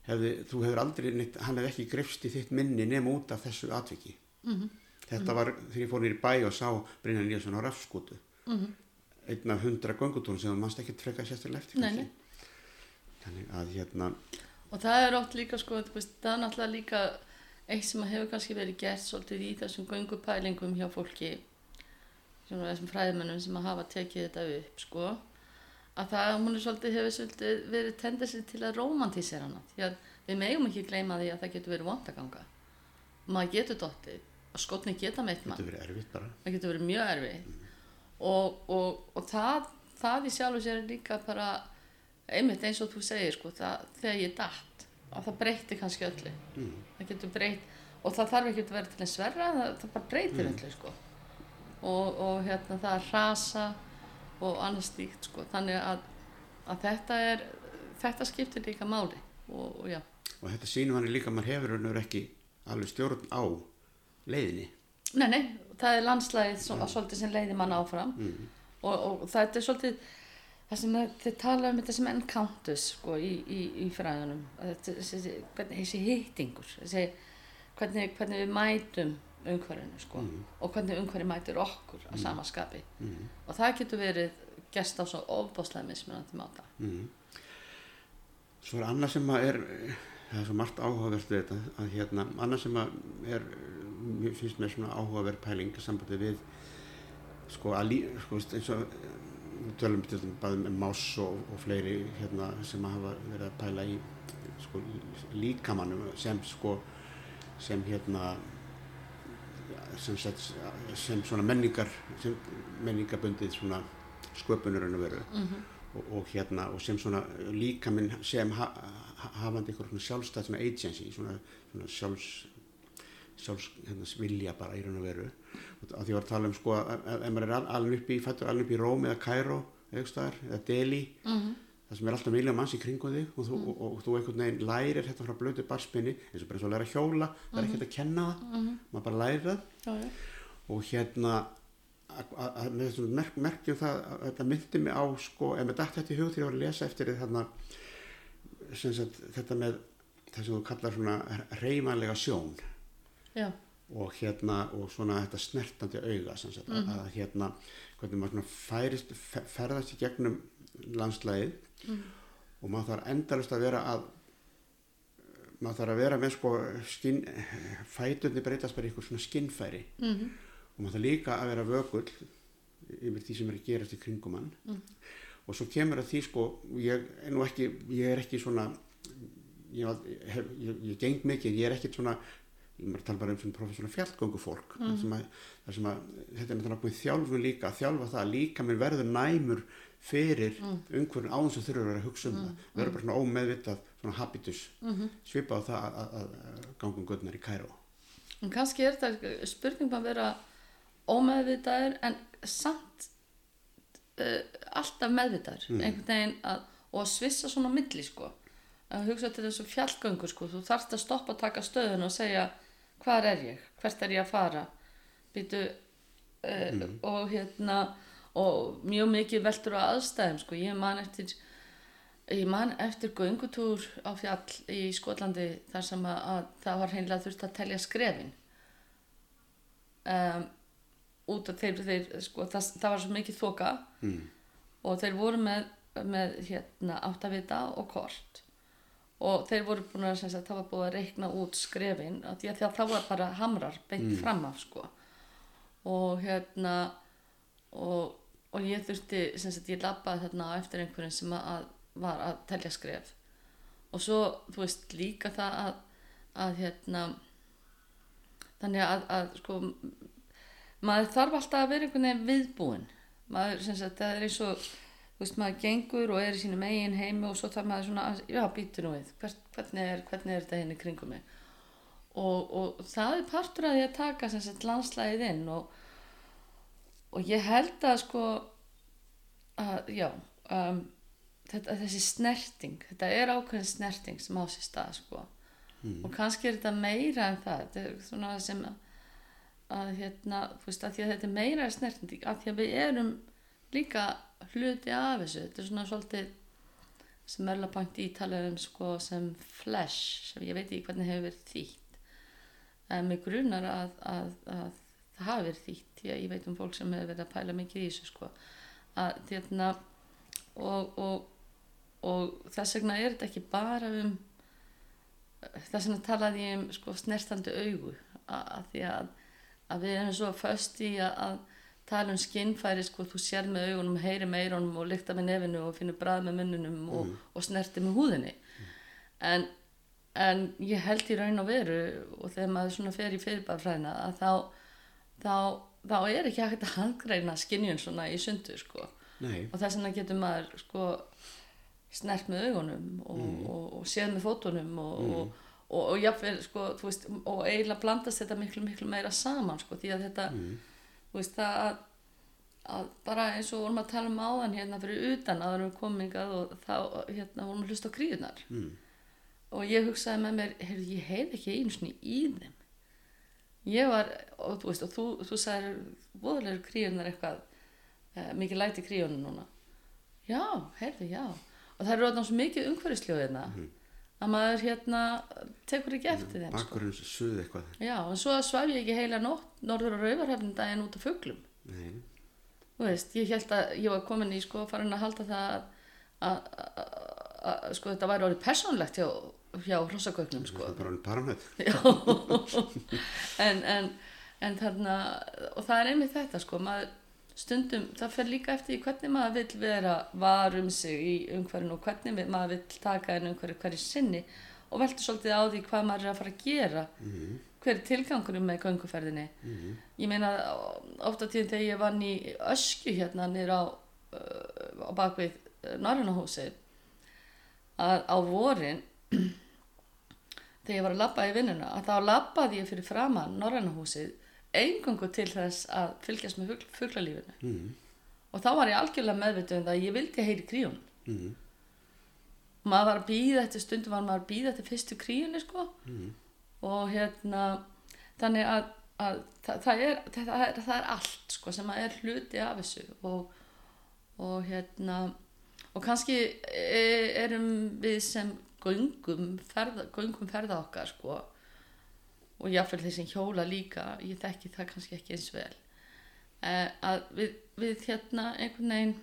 hefði, þú hefur aldrei neitt, hann hefði ekki grefst í þitt minni nema út af þessu atviki Mhm. þetta var þegar ég fór nýri bæ og sá Brynjan Nýjason á rafskútu Mhm. einn af hundra göngutúrum sem þú mannst ekkert frekar sérstaklega eftir Nei, nei. þannig að hérna og það er oft líka sko, það er náttúrulega líka eitt sem hefur kannski verið gert svolítið í þessum göngupælingum hjá fólki svona þessum fræðmennum sem að hafa tekið þetta upp sko að það, hún er svolítið, hefur svolítið verið tendensi til að romantísera hana. Því að við megum ekki gleyma því að það getur verið vond að ganga. Maður getur dottið og skotni geta meitt erfitt bara. Það getur verið mjög erfið og, og, og það, það í sjálfu sér er líka bara einmitt eins og þú segir sko, það, þegar ég datt og það breytir kannski öllu mm. það getur breytt og það þarf ekki að vera til að sverra það, það bara breytir öllu sko. og, og hérna það að rasa og annað stíkt sko. þannig að, að þetta er þetta skiptir líka máli og, og já, og þetta sínum hann líka maður hefur og veru ekki alveg stjórn á leiðinni nei nei það er landslæðið svo, svolítið sem leiðir mann áfram mm. og, og þetta er svolítið það sem þið tala um þetta sem encounters sko, í, í, í fræðunum þessi, þessi, hvernig, hvernig við mætum umhverfinu sko, Mm. og hvernig umhverfi mætir okkur að sama skapi Mm. og það getur verið gest á svo ofbáslega mismunandi máta Mm. svo er annað sem að er það er svo margt áhugavert við þetta að hérna, annað sem að er mér finnst mér svona áhugaverð pæling sambandi við sko að lí, sko eins og eh, við tölum til dæmis bæðum um Más og, og fleiri hérna sem að hafa verið að pæla í sko líkamannum sem sko sem hérna sem, sett, sem svona menningar sem menningabundið svona sköpunurinn að veru mm -hmm. og, og hérna og sem svona líka minn sem ha, ha, hafandi einhver svona sjálfstæð svona agency svona, svona sjálfs sjálfs hérna, vilja bara í raun og veru. Og því var að tala um sko ef maður er al- alinn upp í fættur alinn upp í Róm eða Cairo eða, eða Delhi það sem er alltaf miljón manns í kringum þig og þú, og, og, þú einhvern veginn lærir þetta frá blötu barspinni eins og bara eins og læra hjóla það er ekkert að kenna það, maður bara lærir það. Já, og hérna að- með þessum merk, merkjum það að þetta myndi mig á sko, ef með dætt þetta í hug þegar ég var að lesa eftir þarna sagt, þetta með það sem þú kallar svona reymanlega sjón já. og hérna og svona þetta snertandi auga sem sagt, að, að hérna hvernig maður færist, fe- ferðast í gegnum landslægið og maður þarf endalust að vera að maður þarf að vera með sko skinn, fæturni breytast bara í ykkur svona skinnfæri. Mm og maður þarf líka að vera vökull yfir því sem er að gerast í kringum hann. Og svo kemur að því sko ég er nú ekki, ég er ekki svona ég, hef, ég, ég geng mikið, ég er ekkit svona maður tala bara um svona professional fjallgöngu fólk mm. sem að, sem að þetta er náttúrulega búin þjálfun líka, að þjálfa það að líka mér verður næmur fyrir mm. umhverfin áðan sem þurfur að vera að hugsa um það verður bara svona ómeðvitað svona habitus -hmm. svipað á það að, að, gangum gödnar í Kæró En kannski er þetta spurning bara að vera ómeðvitaður en samt uh, alltaf meðvitaður Mm. einhvern veginn að, og að svissa svona milli sko að hugsa til þessu fjallgöngu sko þú þarft að stoppa að taka stöðun og segja hvar er ég, hvert er ég að fara? Býtu uh, og hérna og mjög mikið veltur á aðstæðum sko. Ég man eftir Ég man eftir göngutúr á fjall í Skotlandi þar sem að, að það var hreinlega þurft að telja skrefin. Um, út af þeir, þeir sko, það, það var svo mikið þoka mm. og þeir voru með, með hérna, áttavita og kort og þeir voru búin að sagt, það var búið að reikna út skrefin því að það var bara hamrar beint Mm. fram af sko. Og hérna og, og ég þurfti sagt ég labbaði þarna á eftir einhverjum sem að, að var að telja skref. Og svo þú veist líka það að, að hérna þannig að, að sko maður þarf alltaf að vera einhvern veginn viðbúin maður sem sagt það er eins og þú veist maður gengur og er í sínum eigin heimi og svo þarf maður svona að, já býtur nú við hvernig, er, hvernig er þetta henni kringum mig? Og, og það er partur að því að taka sem sagt landslæðið inn og, og ég held að sko að já um, þetta, þessi snerting þetta er ákveðin snerting sem á sér stað sko. Og kannski er þetta meira en það þetta er svona sem að, að hérna, þú veist, að að þetta er meira snerting, að því að við erum líka hluti af þessu. Þetta er svona svolítið sem Erla Panti talar um sko sem flesh, sem ég veit ekki hvernig hefur verið þýtt. En mig grunar að, að, að það hafi verið þýtt, að ég veit um fólk sem hefur verið að pæla mikið í þessu sko. Að hérna og, og, og þess vegna er þetta ekki bara um þess vegna talaði ég um sko, snertandi augu. Að, því að, við erum svo föst í að tala um skinnfæri sko, þú sér með augunum, heyri með eyrunum og lykta með nefinu og finnur brað með munnunum og, og snerti með húðinni. En, en ég held í raun og veru og þegar maður svona fer í fyrirbærfræðina að þá, þá, þá er ekki hægt að handgreina skinnjun svona í sundu sko. Nei, og þess vegna getur maður sko snert með augunum og, og, og séð með fótunum og, og, og, og jafnvel sko, veist, og eiginlega blandast þetta miklu, miklu meira saman sko, því að þetta, þú veist, það að, að bara eins og vorum að tala um áðan hérna fyrir utan að við komum hingað og þá, hérna, vorum að hlusta á kríunar mm. og ég hugsaði með mér, heyrðu, ég heyr ekki einu sinni í þeim. Ég var, og þú veist, og þú, þú sagðir voðalegur kríunar eitthvað eh, mikið læti kríunum núna. Já, heyrðu, já. Og það eru orðan svo mikið umhverfisljóðina að maður hérna tekur ekki eftir þeim sko. bakkurinn suð eitthvað. já, og svo svaf ég ekki heila nótt norður á rauvarhefnum daginn út af fuglum Nei, þú veist, ég held að ég var komin í sko farin að halda það að, að, að, að sko þetta væri orðið persónlegt hjá, hjá hrossagögnum sko það bara einn paranett. Já, en, en, en þarna, og það er einmitt þetta sko, maður stundum, það fer líka eftir því hvernig maður vill vera var um sig í umhverfinu og hvernig maður vill taka inn umhverju hverju sinni og velta svolítið á því hvað maður er að fara að gera, Mm. hver er tilgangunum með gönguferðinni. Mm. Ég meina, ofta tíðum þegar ég vann í öskju hérna niður á, uh, á bakvið Norrannahúsið, að á vorin þegar ég var að labba í vinnuna að þá labbaði ég fyrir framann Norrannahúsið engungu til þess að fylgjast með fugl, fuglalífinu Mm. og þá var ég algjörlega meðvituð um það að ég vildi heyri kríun Mm. maður var að býða eftir stundum var maður að býða eftir fyrstu kríunni sko Mm. og hérna þannig að, að það, það, er, það, er, það er allt sko sem er hluti af þessu og, og hérna og kannski e- erum við sem göngum ferða, göngum ferða okkar sko og jáfnvel þeir sem hjóla líka ég þekki það kannski ekki eins vel eh, að við, við hérna einhvern veginn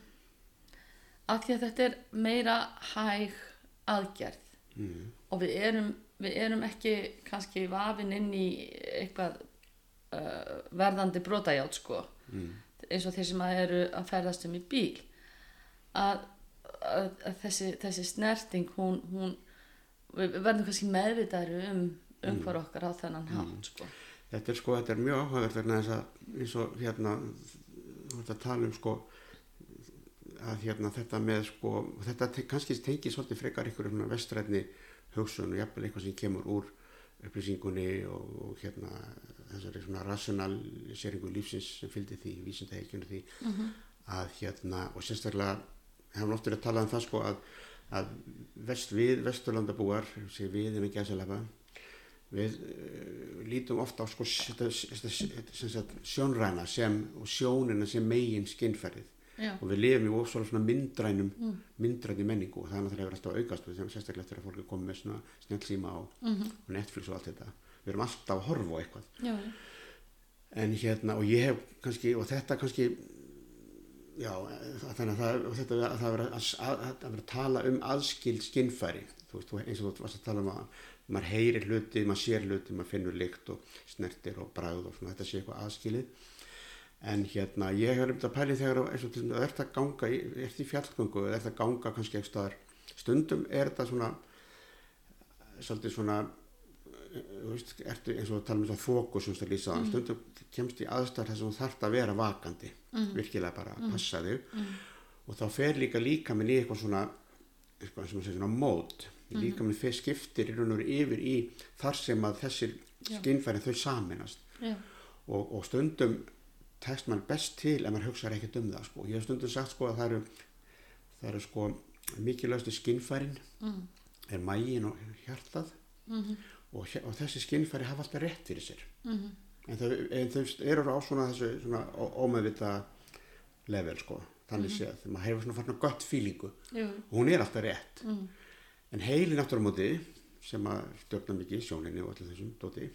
að því að þetta er meira hæg aðgerð Mm. og við erum, við erum ekki kannski vafin inn í eitthvað uh, verðandi brotajátt sko Mm. eins og þeir sem að eru að ferðast um í bíl að, að, að þessi, þessi snerting hún, hún við verðum kannski meðvitaðri um um hvar okkar á þennan hátt sko. Þetta er sko, þetta er mjög að eins og hérna, að tala um sko að hérna þetta með sko, þetta te kannski tengið svolítið frekar ykkur um vestrætni hugsun og jafnvel eitthvað sem kemur úr upplýsingunni og, og hérna þessari svona rationaliseringu lífsins sem fylgdi því, vísindaheikjunu því að hérna, og sérstaklega hefum oft verið að tala um það sko að, að vest, við vesturlandabúar, sé við en ekki að selafa við uh, lítum ofta á sko, sem sjónræna sem, og sjónina sem megin skinnferðið Já. og við lifum í svona myndrænum mm. myndræni menningu og það er náttúrulega alltaf aukast við þegar sérstaklega eftir að fólk er komið með svona snjálfsíma og, Mhm. og Netflix og allt þetta við erum alltaf að horfa á eitthvað Já, en hérna og ég hef kannski og þetta kannski já þannig að það, þetta, það vera að, að, að tala um aðskild skinnfæri þú veist, eins og þú varst að tala um að maður heyrir hluti, maður sér hluti, maður finnur lykt og snertir og bragð og svona þetta sé eitthvað aðskilið. En hérna ég hefur um þetta pælið þegar eins og til þess að að ganga í, ert í fjallgöngu að ganga kannski staðar. Stundum er þetta svona svolítið svona veist, ertu eins og að tala um þess að fókus sem þú að lýsa mm. stundum kemst í aðstæðar þess að þú þarft að vera vakandi virkilega bara að passa þig. Og þá fer líka líka minn í eitthvað svona eitthvað sem að segja svona mót. Líka minn fer skiptir í raun og yfir í þar sem að þessir skinnfæri þau saminast og, og stundum tekst mann best til ef maður hugsaður ekkert um það sko. ég hef stundum sagt sko að það eru það eru sko mikilvægstu skinnfærin mm. er mægin og hjartað. Mm og, og þessi skinnfæri hafa alltaf rétt fyrir sér. -hmm. en þau, en þau eru á svona þessu svona ómeðvita level sko, þannig séð þegar maður hefur svona farna gott fílingu og hún er alltaf rétt. Mm. en heilin aftur á móti sem að stjórna mikið sjóninni og allir þessum dóti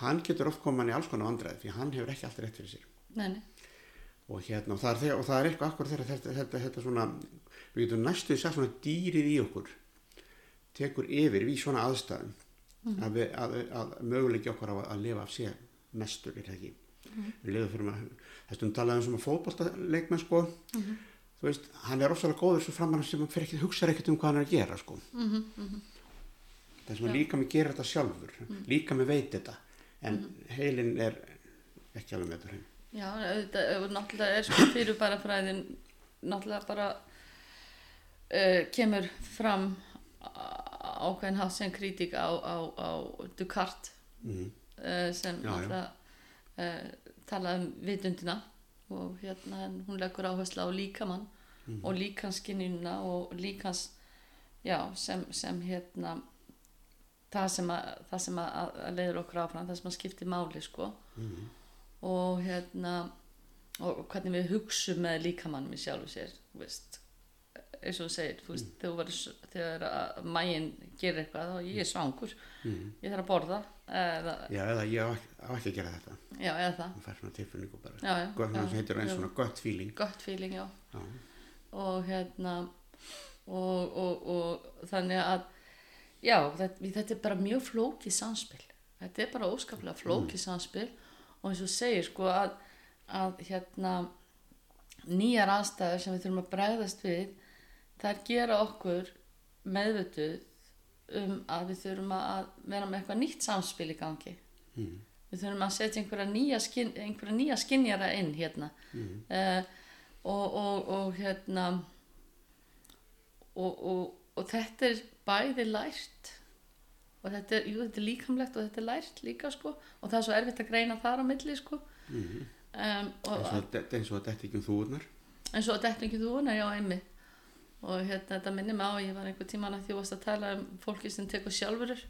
hann getur oft koma hann í alls konar vandræði því hann hefur ekki alltaf rétt fyrir sér. Nei, og hérna og það er, og það er eitthvað akkur þegar þetta, þetta, þetta svona við getum næstuði sagt svona dýrið í okkur tekur yfir við svona aðstæðum að, við, að, að möguleiki okkur á að, að lifa af sér mestur er það ekki? Við lifum fyrir maður þessum talaðum sem að fótballtaleikmenn sko. Þú veist, hann er ofsalega góður svo framan sem hann fyrir ekki, hugsaður ekkert um hvað hann er að gera sko. Mm -hmm. þess að Já. líka mig gerir þetta sjálfur líka mig veit þetta. En heilin er ekki alveg með þetta hrein já, og náttúrulega er sko fyrir bara fræðin náttúrulega bara uh, kemur fram á- ákveðin hátt sem kritík á, á, á Ducart mm. uh, sem Já, náttúrulega uh, tala um vitundina og hérna hún leggur áherslu á líkamann Mhm. og líkansskinnina og líkans já, sem, sem hérna það sem að, það sem að, að leiður okkur áfram, það sem að skipti máli sko Mm. og hérna og hvernig við hugsum með líkamannum í sjálfu sér veist, eins og þú segir þú veist, Mm. verður, þegar að mægin gerir eitthvað þá ég er svangur. Mm. ég þarf að borða eða, já, eða ég á ekki, að gera þetta. Já, eða það. Hann fær svona tilfinningu bara. Já, já, gott, já, heitir eins svona gott feeling. Gott feeling, já. Og hérna og, og, og þannig að já, þetta, þetta er bara mjög flókið samspil. Þetta er bara óskaplega flókið samspil. Og eins og segir sko að, að hérna nýjar aðstæður sem við þurfum að bregðast við þær gera okkur meðvituð um að við þurfum að vera með eitthvað nýtt samspil í gangi mm. við þurfum að setja einhverja nýja, skin, einhverja nýja skinjara inn hérna Mm. uh, og, og, og hérna og, og, og þetta er bæði lært og þetta er, jú, þetta er líkamlegt og þetta er lært líka sko og það er svo erfitt að greina þar á milli sko Mm. um, og, eins og þetta ekki um þúurnar eins og þetta ekki þúuna, já, einmitt og hérna, þetta minnir mig á ég var einhver tíman að því varst að tala um fólki sem tekur sjálfurur.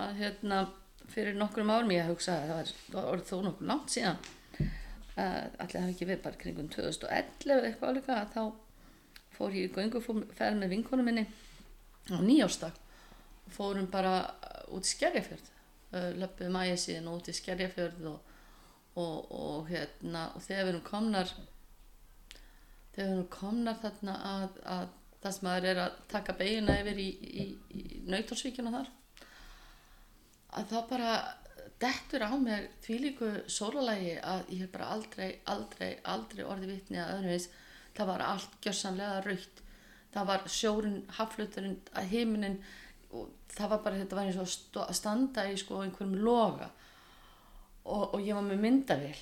Að hérna, fyrir nokkrum árum ég hugsaði að það var, orðið þó nokkur langt síðan allir hafi ekki verið bara kringum 2011 eða eitthvað álíka að þá fór ég í gönguferð með vinkonu minni á nýjárstak og fórum bara út í Skerjafjörð. Löpum ægir síðan út í Skerjafjörð og, og, og hérna og þegar við erum komnar þegar erum komnar þarna að, að það sem maður er að taka beiguna yfir í, í, í nautorsvíkjuna þar. Að það bara dettur á mér þvílíku sólalægi að ég hef bara aldrei, aldrei, aldrei orði vitni að öðru veist það var allt gjörsanlega raukt það var sjórun, hafluturinn heiminin og það var bara þetta var eins og að standa í sko einhverjum loga. Og, og ég var með myndavél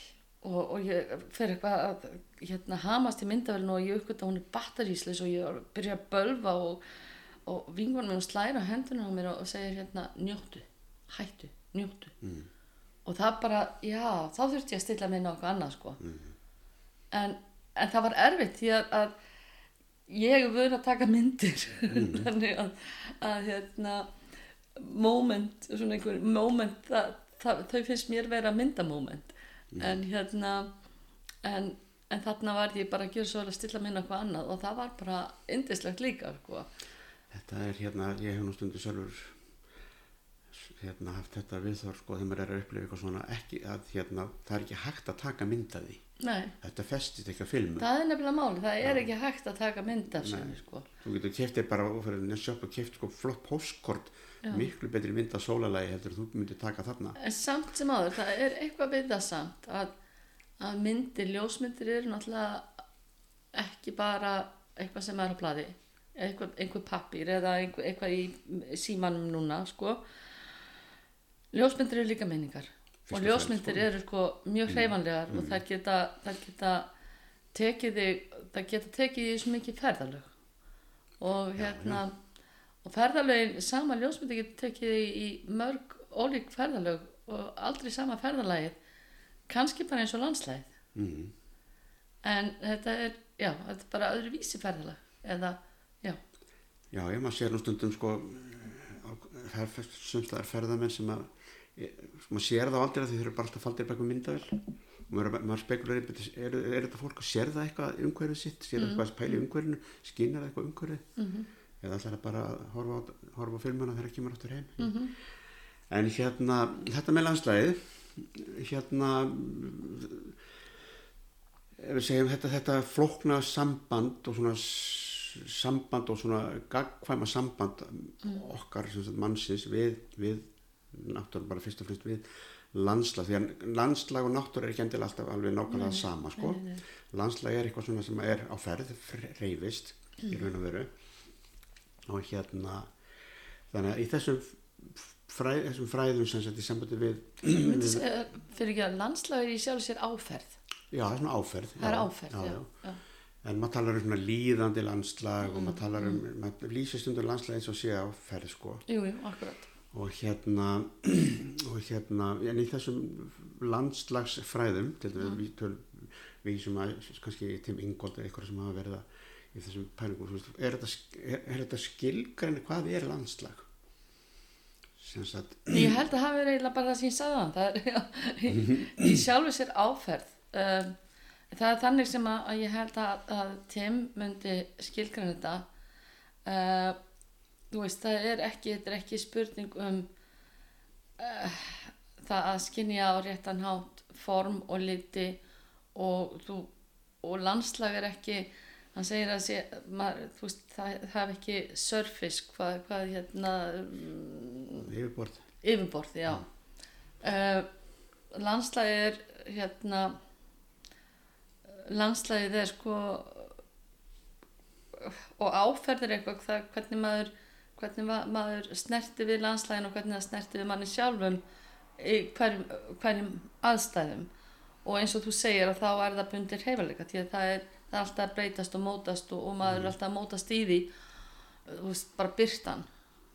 og, og ég fer eitthvað að hérna, hamast í myndavélinu og ég uppgötta hún er battaríslis og ég byrja að bölva og, og vingunum mér slæra hendunum á mér og, og segir hérna njóttu, hættu, njóttu. Mm. og það bara, já, þá þurfti ég að stilla mig eitthvað annað sko. En, en það var erfitt því að, að ég er vöru að taka myndir. Þannig að, að hérna moment, svona einhver moment það, það, þau finnst mér vera myndamóment en hérna en, en þarna var ég bara að gera svo að stilla minna eitthvað annað og það var bara indislegt líka sko. Þetta er hérna, ég hef nú stundu sjálfur hérna haft þetta viðþór sko þegar maður er að upplifa eitthvað svona ekki að hérna það er ekki hægt að taka mynd af því Nei, þetta festist ekki að filmu það er nefnilega máli það er ekki hægt að taka mynd af sinni sko. þú getur keftið bara nefn sjöpp og keft sko flott postkort Já. miklu betri mynd af sólalagi heldur þú myndir taka þarna en samt sem áður, það er eitthvað við það samt að, að myndir, ljósmyndir eru náttúrulega ekki bara eitthvað sem er á blaði. Eitthvað, einhver pappir eða einhver, eitthvað í símanum núna sko. ljósmyndir eru líka minningar. Fyrst og ljósmyndir fremst, eru sko mjög hreyfanlegar og það geta, það geta tekið þig, það geta tekið í svo mikið ferðalög. Og hérna og ferðalögin, sama ljósmyndi getur tekið þig í mörg ólík ferðalög og aldrei sama ferðalagið kannski bara eins og landslæð mm. en þetta er, já, þetta er bara öðru vísi ferðalag eða, já, já, ég maður sér nú stundum sko sumstaðar ferðamenn sem að maður sér það aldrei að þeir eru bara alltaf faldir bækum myndavel og maður, maður spekular er, er, er þetta fólk að sér það eitthvað umhverfið sitt, sér það eitthvað að spæla í umhverfinu? Skinnar það eitthvað umhverfið? Mm eða ætlar það bara að horfa á, horfa á filmuna þegar það kemur áttur heim? -hmm. en hérna, þetta með landslæðið hérna ef við segjum þetta, þetta flókna samband og svona samband og svona gagkvæma samband okkar sem sagt, mannsins við, við náttúrulega bara fyrst og fremst við landslag, því að landslag og náttúrulega er ekki endilega alltaf alveg nákvæmlega það sama sko. Nei, nei, nei. landslag er eitthvað svona sem er á ferð reyfist í raun og veru og hérna þannig að í þessum fræ, þessum fræðum sem sagt í sambandi við segja, fyrir ekki að landslagur í sjálf sér áferð. Já, það er svona áferð það er já, áferð, já, já. já. en maður talar um svona líðandi landslag og maður talar um, maður lýsir stundur landslag eins og sé á ferð sko. Jú, jú, akkurat. Og hérna og hérna, en í þessum landslagsfræðum til dæmis við, töl, við sem að kannski Tim Ingold eða eitthvað sem hafa verið að í þessum pælingum, er þetta, er, er þetta skilgræni hvað er landslag sagt. Ég held að hafi verið eiginlega bara það sem ég sagði það er í, í sjálfu sér áferð. Um, það er þannig sem að, að ég held að, að Tim myndi skilgræna þetta. Uh, þú veist, það er ekki þetta er ekki spurning um uh, það að skinja á réttan hátt form og liti og, og landslag er ekki hann segir að sé, maður, veist, það, hef ekki surface hvað, hvað hérna mm, yfirborð. yfirborð, já. Uh, landslæði er hérna landslæðið er sko og áferðir eitthvað það, hvernig maður hvernig ma- maður snerti við landslæðin og hvernig það snerti við manni sjálfum í hverjum, hverjum aðstæðum. Og eins og þú segir að þá er það bundir heifalega því að það er, það er alltaf að breytast og mótast og, og maður er alltaf að mótast í því þú veist, bara byrtan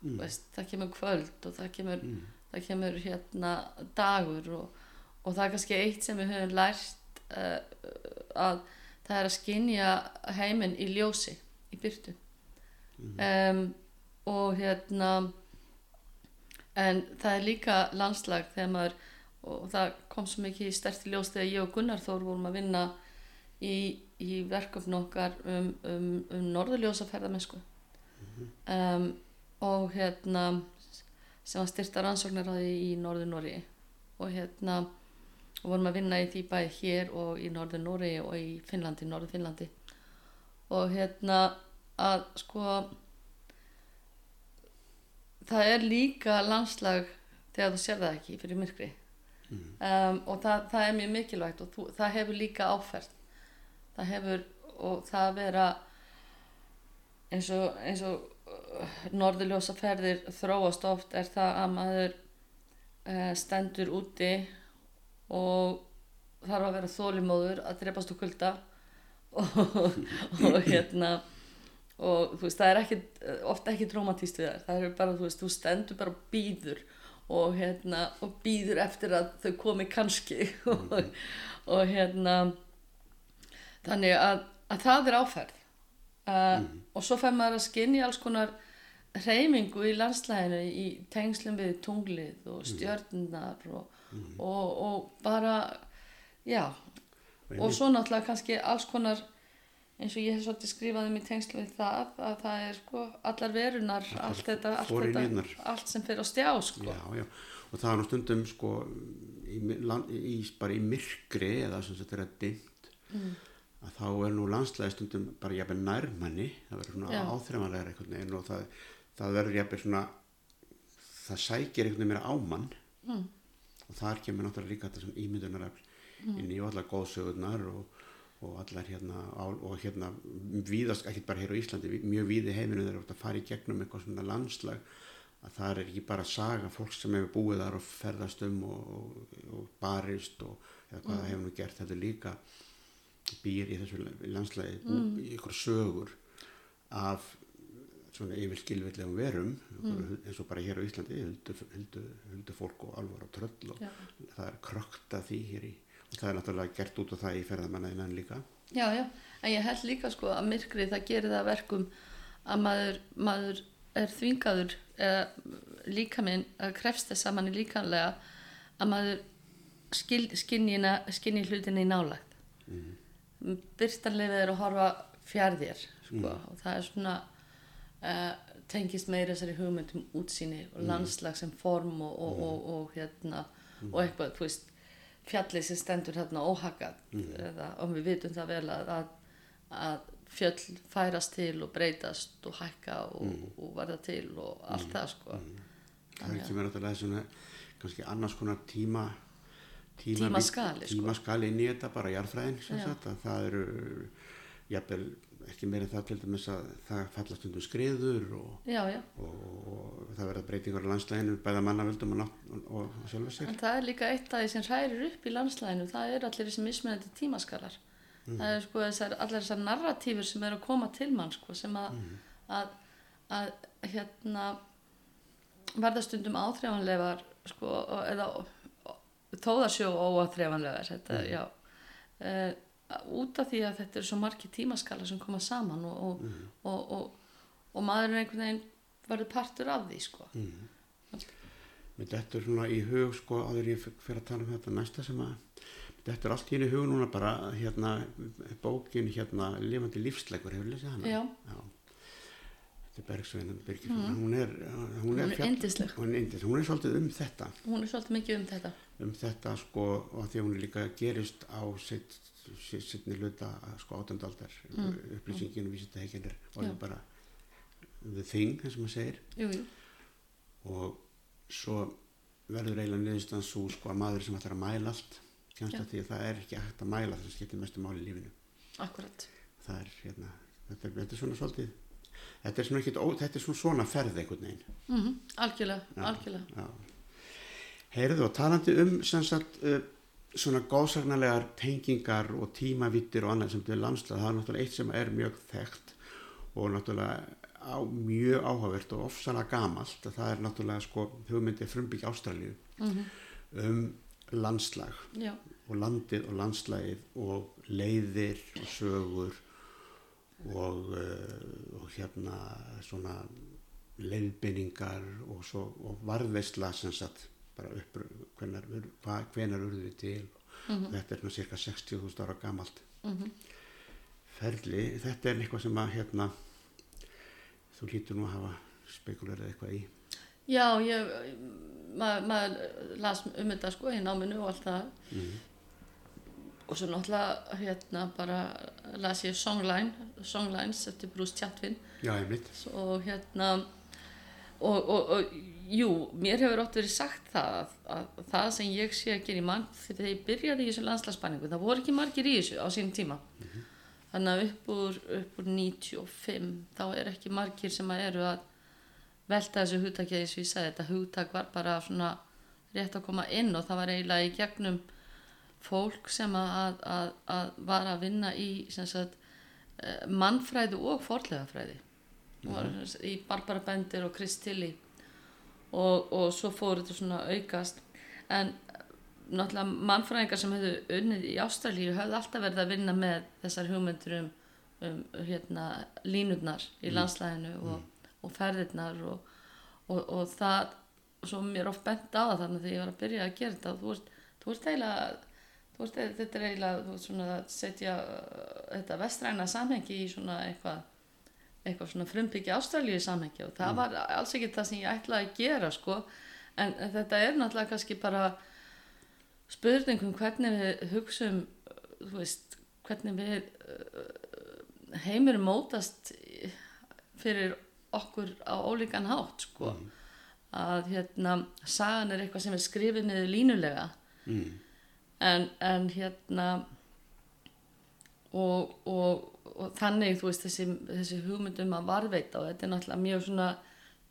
mm. veist, það kemur kvöld og það kemur, það kemur hérna dagur og, og það er kannski eitt sem við höfum lært uh, að það er að skinja heiminn í ljósi í byrtu um, og hérna en það er líka landslag þegar maður og það kom svo mikið sterti ljós þegar ég og Gunnar Þór vorum að vinna í, í verkefni okkar um, um, um norðurljósaferðamennsku. Um, og hérna sem var styrta rannsóknar á því í norður Nóri og hérna og vorum að vinna í því bæði hér og í norður Nóri og í Finnlandi, norður Finnlandi og hérna að sko það er líka landslag þegar þú sér það ekki fyrir myrkri. Um, og það, það er mjög mikilvægt og þú, það hefur líka áferð það hefur og það að vera eins og, eins og uh, norðurljósa ferðir þróast oft er það að maður uh, stendur úti og þarf að vera þólimóður að drepast úr kulda og, og hérna og þú veist það er ekki, ofta ekki traumatíst við þær. Það er bara þú veist þú stendur bara og býður og hérna og býður eftir að þau komi kannski og, og hérna þannig að, að það er áferð. Uh, og svo fær maður að skinni alls konar reymingu í landslæðinu í tengslum við tunglið og stjörnunar og, og, og bara já. Og svo náttúrulega kannski alls konar eins og ég hef svolítið skrifað um í tengslu við það að það er sko allar verunar Allar allt þetta, allt, þetta, allt sem fyrir á stjá sko. Já, já, og það er nú stundum sko í, lan- í, bara í myrkri eða sem þetta er að dimmt. Mm. Að þá er nú landslæði stundum bara jafnvel nærmanni, það verður svona áþreifanlegar einhvern veginn og það, það verður jafnvel svona það sækir einhvern veginn meira ámann mm. og þar kemur náttúrulega líka þetta sem ímyndunarafl inn í allar góðsögurnar og, og allar hérna og hérna víðast, ekki bara hér á Íslandi mjög víði heiminu þegar þú ert að fara í gegnum eitthvað svona landslag að það er ekki bara saga fólk sem hefur búið þar og ferðast um og, og, barist og eða hvað það hefur nú gert þetta líka býr í þessu landslagi mm. í ykkur sögur af svona yfir skilvillegum verum eins og bara hér á Íslandi huldu fólk og alvar og tröll og Já. það er krökt af því hér í og það er náttúrulega gert út af það í ferðamannaðinnan líka Já, já, en ég held líka sko að myrkrið það gerir það að verkum að maður, maður er þvingaður eða líka minn að krefst þess að mann er líkanlega að maður skil, skinni, hlutinni í nálægt mm. Byrstanlega er að horfa fjærðir sko, og það er svona uh, tengist meira þessari hugmyndum útsýni og landslag sem form og, og, og, og hérna og eitthvað, þú veist fjallið sem stendur hérna óhagað eða, og við vitum það vel að, að, að fjöll færast til og breytast og hækka og, og verða til og allt það sko. Það er ekki meira náttúrulega svona kannski annars konar tíma tíma Tímaskali, sko. tímaskali inn í þetta bara að það eru jafnvel ekki meira en það til dæmis að það fallast undir skriður og, já, já, og það verða breytingar á landslæginu bæða mannavöldum og, og, og sjálfa sér. En það er líka eitt af því sem hrærir upp í landslæðinu, það er allir þessi mismunandi tímaskalar. Það er sko þessar, allir þessar narratífur sem eru að koma til mann sko sem að, að, að hérna verða stundum áþreifanlegar sko og- eða þóðarsjó óáþreifanlegar þetta, já. Uh, út af því að þetta eru svo margir tímaskala sem koma saman og, og, og, og, og maður er einhvern veginn verður partur af því sko. Mér dettur svona í hug sko áður en ég fyrir að tala um þetta næsta sem að mér dettur allt í hug núna bara hérna bókin hérna lifandi lífsleikur hefur lesið hana? Já. Þetta er Bergsvein Birgisson hún er, hún Hún er, er fjall- yndisleg. hún er, yndisleg. hún er svolítið um þetta. Hún er svolítið mikið um þetta um þetta sko og því hún líka gerist á sitt, sitt, sittni hluta sko átendaldar mm. upplýsingin og vísindahekkin er orðið Já. bara the thing, eins og maður segir jú, jú. og svo verður eiginlega niðurstaðan svo sko að maður sem ætlar að mæla allt kemst Já. að því að það er ekki hægt að mæla það sem skiptir mestu máli í lífinu akkurat það er hérna þetta er, þetta er svona svolítið þetta er svona ekkit ó, þetta er svona svona ferð einhvern veginn mm algjörlega, algjörlega Já. Heyrðu og talandi um sem sagt uh, svona góðsagnarlegar tengingar og tímavittir og annað sem til landslað, það er náttúrulega eitt sem er mjög þekkt og náttúrulega á, mjög áhugavert og ofsalega gamalt. Að það er náttúrulega sko hugmyndi frumbyggja Ástralíu. Um landslag. Já, og landið og landslægið og leiðir og sögur og, uh, og hérna svona leiðbynningar og, svo, og varðveisla sem sagt bara upp hvenar, hvenar urðu til? Og þetta er svona cirka 60.000 ára gamalt. Ferli þetta er eitthvað sem að hérna þú lítur nú að hafa spekulerað eitthvað í. Já ég maður maður las um þetta sko í náminu og allt það. Og svo náttúrulega hérna bara las ég Songline Songlines eftir Bruce Chatwin. Já, einmitt. Og hérna og, og, og jú, mér hefur ótt verið sagt það að, að það sem ég sé að gera í mann þegar ég byrjaði í þessu landslagspanningu það voru ekki margir í þessu á sínum tíma. Þannig að upp úr, upp úr 95 þá er ekki margir sem að eru að velta þessu hugtaki eins og ég sagði þetta hugtak var bara svona rétt að koma inn og það var eiginlega í gegnum fólk sem að, að, að var að vinna í sagt, eh, mannfræði og forlegafræði var í Barbara Bender og Chris Tilly. Og, og svo fór þetta svona aukast. En náttúrulega mannfræðingar sem hefðu unnið í Ástralíu höfðu alltaf verið að vinna með þessar hugmyndur um, um hérna, línurnar í landslæðinu og, og ferðirnar og, og, og það svo mér oft bent á það þannig þegar ég var að byrja að gera þetta þú ert, þú ert eiginlega þú veist, þetta er eiginlega að setja uh, þetta vestræna samhengi í svona eitthvað eitthvað svona frumbyggja ástralíu samhengi og það var alls ekki það sem ég ætlaði að gera sko, en þetta er náttúrulega kannski bara spurningum hvernig við hugsum uh, þú veist, hvernig við uh, heimur mótast í- fyrir okkur á ólíkan hátt sko. Að hérna sagan er eitthvað sem er skrifið niður línulega. Mm. en, en hérna og, og, og þannig þú veist þessi, þessi hugmyndum að varveita og þetta er náttúrulega mjög svona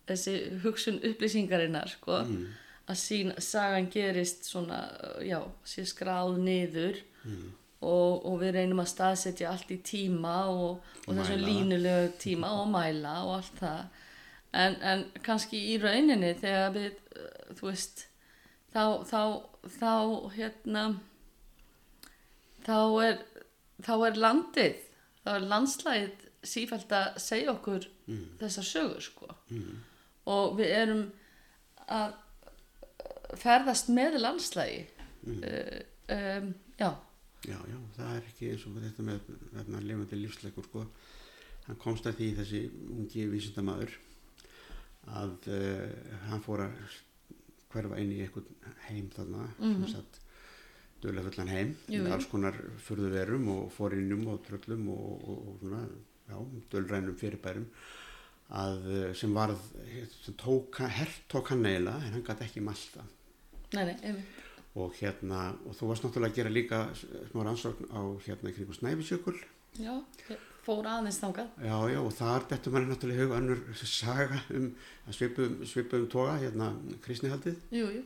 þessi hugsun upplýsingarinnar sko, að sín, sagan gerist svona, já, sé skráð niður og, og við reynum að staðsetja allt í tíma og, og þessum línulegu tíma og mæla og allt það. En, en kannski í rauninni þegar við, uh, þú veist þá, þá, þá hérna þá er þá er landið þá er landslægið sífælt að segja okkur þessar sögur sko. Og við erum að ferðast með landslægi uh, um, já. Já, já, það er ekki eins og þetta með þarna lifandi lífsleikur sko. Hann komst að því þessi ungi vísindamaður að uh, hann fór að hverfa inn í einhvern heim þarna, mm -hmm. sem sagt dölafullan heim, Jú, með alls konar furðuverum og fórinnum og tröllum og, og, og dölrænum fyrirbærum að uh, sem varð, sem tók, hert tók hann neila en hann gæti ekki malta nei, nei, og hérna, og þú varst náttúrulega að gera líka smá rannsókn á hérna kringu Snæfisjökul já, fór aðeins þangað. Já, já, og þar dettur manni náttúrulega hug önnur saga um að svipuðum, svipuðum toga, hérna kristnihaldið, jú, jú,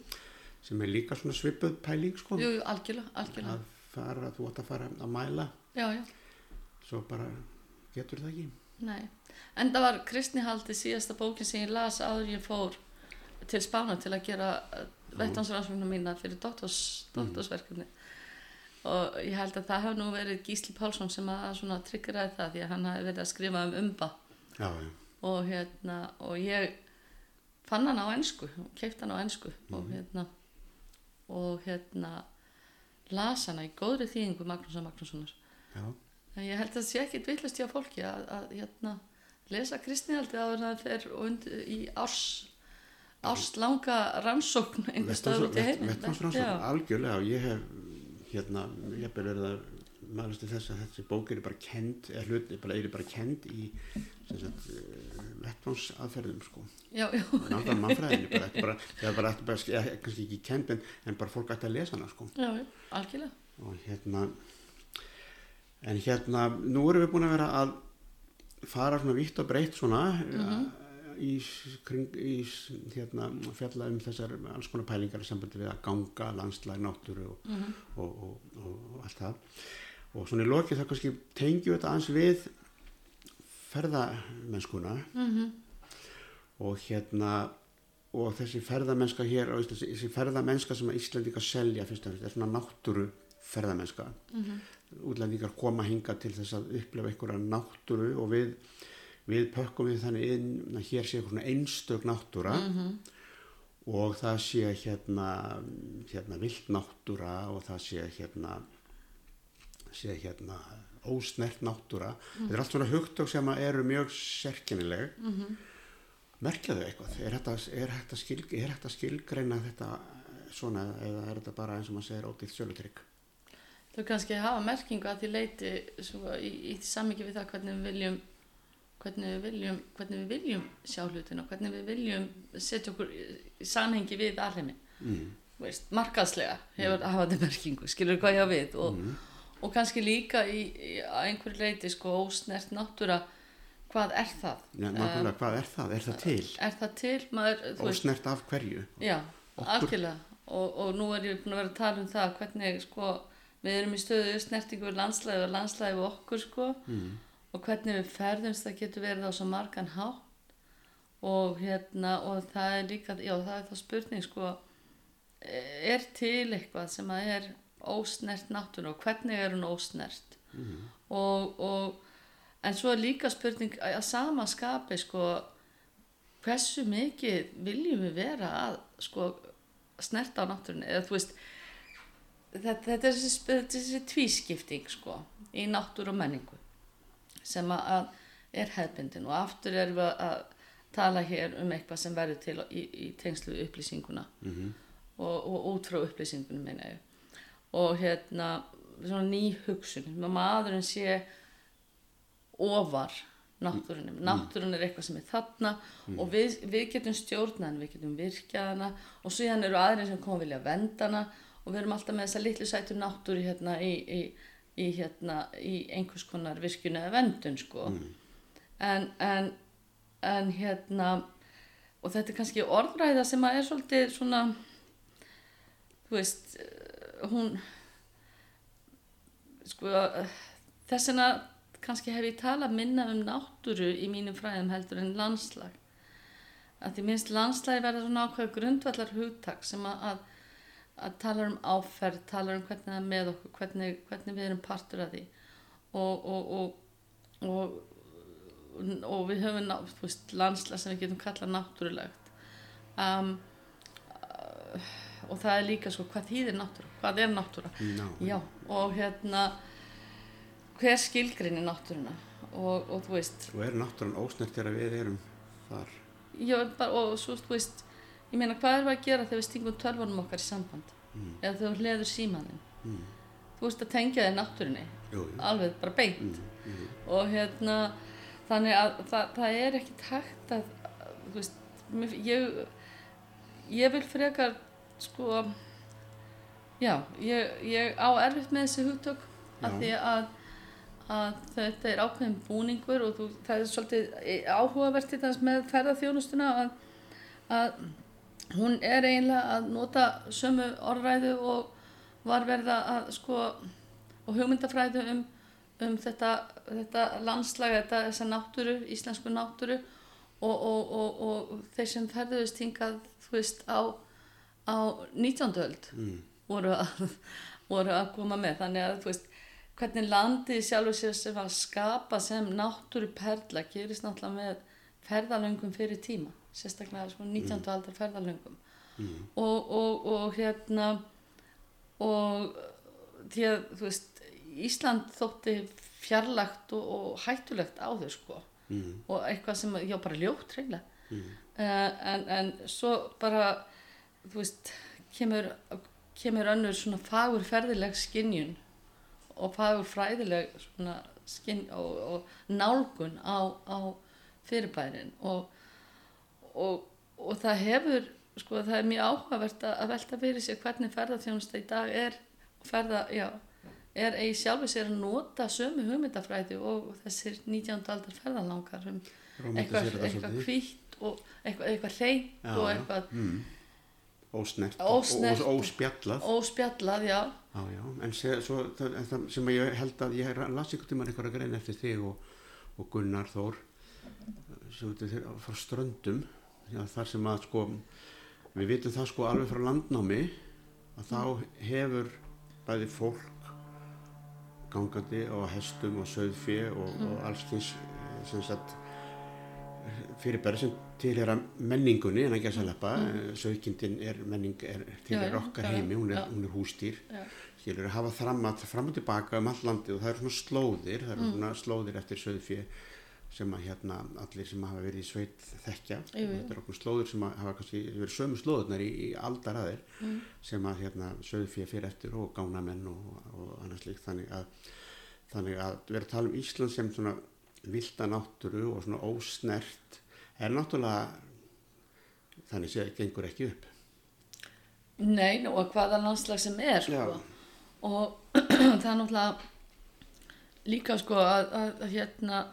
sem er líka svona svipuð pæling, sko. Jú, algjörlega, algjörlega. Að fara, þú átt að fara að mæla. Já, já, svo bara getur það ekki. Nei. En það var kristnihaldi síðasta bókin sem ég las áður ég fór til Spána til að gera vettvansrannsóknum mína fyrir doktors, doktorsverkefni. Og ég held að það hafi nú verið Gísli Pálsson sem að svona tryggeraði það því að hann hafi verið að skrifa um umba. Já, já, og hérna og ég fann hann á ennsku keipt hann á ennsku og hérna og hérna las hana í góðri þýðingu Magnúsar Magnússonar. Ég held að það sé ekkit villast hjá fólki að, að hérna lesa kristnihaldi áður en það fer und, í árs árslanga rannsókn einhver stöður út í Já. algjörlega og ég hef hérna, ég hef verið að maður til þess að þessi bók er bara kend eða hluti, bara er bara kend í sem sagt, vettvansaðferðum sko. Já, já, náttúrulega mannfræðinni bara, bara, er bara, ja, kannski ekki kend en, en bara fólk ætti að lesa hana sko. Já, já, algjörlega. Og hérna en hérna, nú erum við búin að vera að fara svona vitt og breytt svona í, kring, í hérna, fjalla um þessar alls konar pælingar í sambandi við að ganga landslæg náttúru og, og, og, og, og allt það og svona í lokið það kannski tengjum þetta aðeins við ferðamennskuna. Mm og hérna og þessi ferðamennska hér á Íslandi, þessi ferðamennska sem að Íslandingar selja fyrst og fremst er svona náttúru ferðamennska útlendingar koma hinga til þess að upplefa einhverja náttúru og við, við pökkum við þannig inn að hér sé einhver svona einstök náttúra. Og það sé hérna, hérna vilt náttúra og það sé hérna sé hérna ósnert náttúra. Þetta er allt svona hugtök sem að eru mjög sérkennileg. Merkja þau eitthvað? Er að, er að, skil, er að skilgreina þetta svona eða er þetta bara eins og maður segir ódýrt sölutrygg? Þau kannski hafa merkingu að því leiti svo, í, í samingi við það hvernig við viljum hvernig við viljum, hvernig við viljum sjá hlutina, hvernig við viljum setja okkur í, samhengi við alheiminn. Mm. markaðslega hefur hafa þetta merkingu, skilur hvað ég á við og, og kannski líka í, í einhverju leiti sko ósnert náttúra hvað er það? Já, nákvæmlega, hvað er það? Er það til? Er það til? Maður, Ósnert af hverju? já, algjörlega og, og nú er ég búin að vera að tala um það hvernig sko við erum í stöðu snertingu við landslæði og landslæði við okkur sko Mm. og hvernig við ferðumst það getur verið á svo margan hátt og hérna og það er líka, já það er það spurning sko er til eitthvað sem að er ósnert náttúru og hvernig er hún ósnert? Og, og en svo er líka spurning að sama skapi sko hversu mikið viljum við vera að sko snerta á náttúrunni? Eða þú veist þetta, þetta er þessi, þessi tvískipting sko í náttúru og menningu sem að, er hefbindin og aftur erum við að tala hér um eitthvað sem verður til í, í tengslu upplýsinguna. Mhm. og, og út frá upplýsingunum meina ég og hérna svona ný hugsun. Að maðurinn sé ofar náttúrunum náttúrun er eitthvað sem er þarna og við, við getum stjórna hana, við getum virkjað hana og síðan eru aðrir sem koma að vilja venda hana og við erum alltaf með þessa litlu sætu náttúru hérna í, í, í, hérna, í einhvers konar virkjun eða vendun sko. En, en, en hérna og þetta er kannski orðræða sem að er svolítið svona þú veist hún sko þess vegna kannski hef ég talað minna um náttúru í mínum fræðum heldur en landslag. Að því minnst landslagi verða svona ákveð grundvallar hugtak sem að, að, tala um áferð, tala um hvernig það er með okkur, hvernig, hvernig við erum partur af því. Og, og, og, og, og við höfum ná, veist, landslag sem við getum kallað náttúrulegt. Um, og það er líka sko hvað þýðir náttúra, hvað er náttúra Já. já, og hérna hver skilgrinni náttúruna og, og þú veist Og er náttúrulega ósnert þegar við erum þar? já, bara, og svo þú veist ég meina hvað er við að gera þegar við stingum tölvunum okkar í samband Mm. eða þegar þú hleður símaninn Mm. þú veist að tengja þig náttúrunni Jú, jú. alveg bara beint Mm. Mm. og hérna þannig að það, það er ekkit hægt að þú veist ég, ég vil frekar sko já, ég, ég á erfitt með þessi hugtök af því að, að þetta er ákveðin búningur og þú, það er svolítið áhugavert til þess með ferðarþjónustuna að, að hún er eiginlega að nota sömu orðræðu og var verða að sko og hugmyndafræðu um, um þetta, þetta landslag, þetta, þessa náttúru, íslensku náttúru og, og, og, og þeir sem ferðuðist hingað, þú veist, á, á 19. öld Mm. voru að, voru að koma með. Þannig að, þú veist, hvernig landið sjálfur sér sem að skapa sem náttúru perla gerist náttúrulega með ferðalöngum fyrir tíma, sérstaklega sko 19. aldar ferðalöngum Mm. og, og, og hérna og því að þú veist Ísland þótti fjarlagt og, og hættulegt áður sko Mm. og eitthvað sem, já bara ljótt reyna Mm. uh, en, en svo bara þú veist kemur, kemur önnur svona fagur ferðileg skinjun og fagur fræðileg svona skinn og, og nálgun á, á fyrirbærin og, og, og það hefur sko það er mjög áhugavert að að velta fyrir sér hvernig ferðarþjónusta í dag er ferða, já, er eigi sjálfur sér að nota sömu hugmyndafræði og þessir 19. aldar ferðalangar um eitthvað, hvítt og eitthvað, hreint og eitthvað Mm. Ósnert. Ósnert. Og, óspjallað. óspjallað, já Já, já, en sé, svo, það, það sem ég held að ég las ykkur tíma einhverja grein eftir þig og, og Gunnar Þór sem þetta er frá ströndum já, þar sem að sko við vitum það sko alveg frá landnámi að þá hefur bæði fólk gangandi og hestum og söðfé og, og alls þess sem sagt fyrirbæri sem tilhera menningunni en að sæleppa mm. söðkindin er menning er tilhera okkar heimi, hún er, hún er hústýr skilur að hafa fram, að, fram og tilbaka um all landið og það eru svona slóðir það eru Mm. svona slóðir eftir söðfé sem að hérna allir sem hafa verið í sveit þekkja Jú, jú. þetta eru okkur slóðir sem hafa kannski verið sömu slóðurnar í, í aldaraðir Mm. sem að hérna söðfé fyrir eftir og gánamenn og, og annars líkt þannig að þannig að vera að tala um Ísland sem svona vilda náttúru og svona ósnert er náttúrulega þannig séð gengur ekki upp. Nei, nú að hvaða landslag sem er sko. Og það er náttúrulega líka sko að, að, að hérna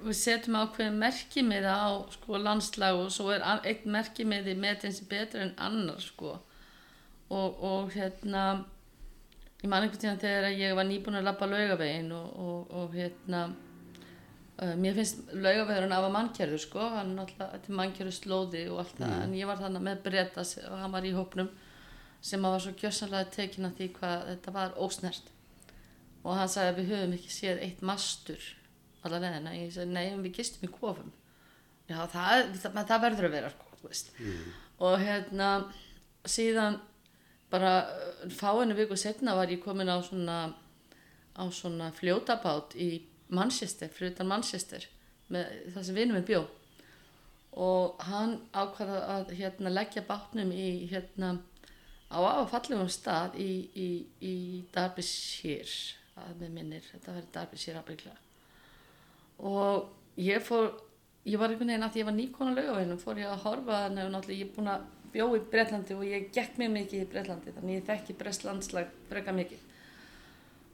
við setjum ákveðin merkimiða á sko landslag og svo er einn merkimiði metin sem betur en annar sko. Og, og hérna ég man einhvern tíðan þegar ég var nýbúin að labba laugavegin og, og, og hérna uh, mér finnst laugavegurinn af að mannkjörður sko. Hann er þetta er mannkjörður slóði og allt það. En ég var þannig með breyta og hann var í hópnum sem að var svo gjössanlega tekin af því hvað þetta var ósnert. Og hann sagði að við höfum ekki séð eitt mastur alla leðina, ég sagði nei, við gistum í kofum. Já, það, það, það verður að vera sko, veist. Og hérna síðan bara uh, fáinu viku setna var ég komin á svona á svona fljótabát í Manchester, fyrir utan Manchester með það sem vinur minn bjó. Og hann ákvaða að hérna, leggja bátnum í hérna á áfallegum stað í, í, í Derbyshire að með minnir, þetta verður Derbyshire afbyggla og ég fór ég var einhvern veginn að því ég var nýkona lögaveginum fór ég að horfa þannig að náttúrulega ég er búin að bjó í Breitlandi og ég gekk mjög mikið í Breitlandi þannig ég þekki brest landslag freka mikið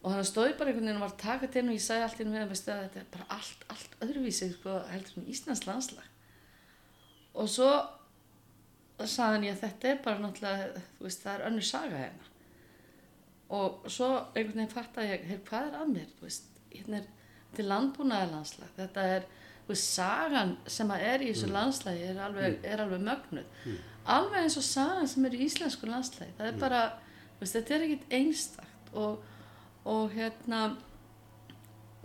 og þannig stóði bara einhvern veginn og var að taka til henn og ég sagði allt í með veistu, að þetta er bara allt, allt öðruvísi sko, heldur en Íslands landslag. Og svo sagði hann ég að þetta er bara náttúrulega þú veist það er önnur saga hérna. Og svo einhvern veginn fatt að ég, hey, hvað er að mér þú veist, hérna er, þetta er landbúnaðar landslag þetta er, þú veist, sagan sem að er í þessu landslagi er alveg, er alveg mögnuð. Alveg eins og sagan sem er í íslensku landslagi það er bara, þú veist, þetta er ekkit einstakt og, og hérna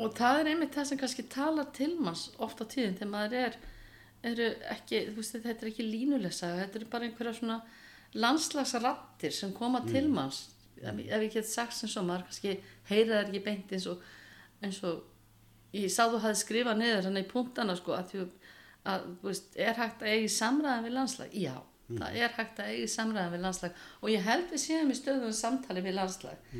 og það er einmitt það sem kannski talar til manns oft á tíðin þegar maður er eru ekki, veist, þetta er ekki línulesa þetta eru bara einhverja svona landslagsrattir sem koma til manns. Ef ég get sagt sem svo maður kannski heyra það ekki beint eins og eins og ég sá þú hafði skrifað niður hann í punktana sko að þú að, veist, er hægt að eigi samræðan við landslag? Já, það er hægt að eigi samræðan við landslag. Og ég held við séum í stöðum samtali við landslag.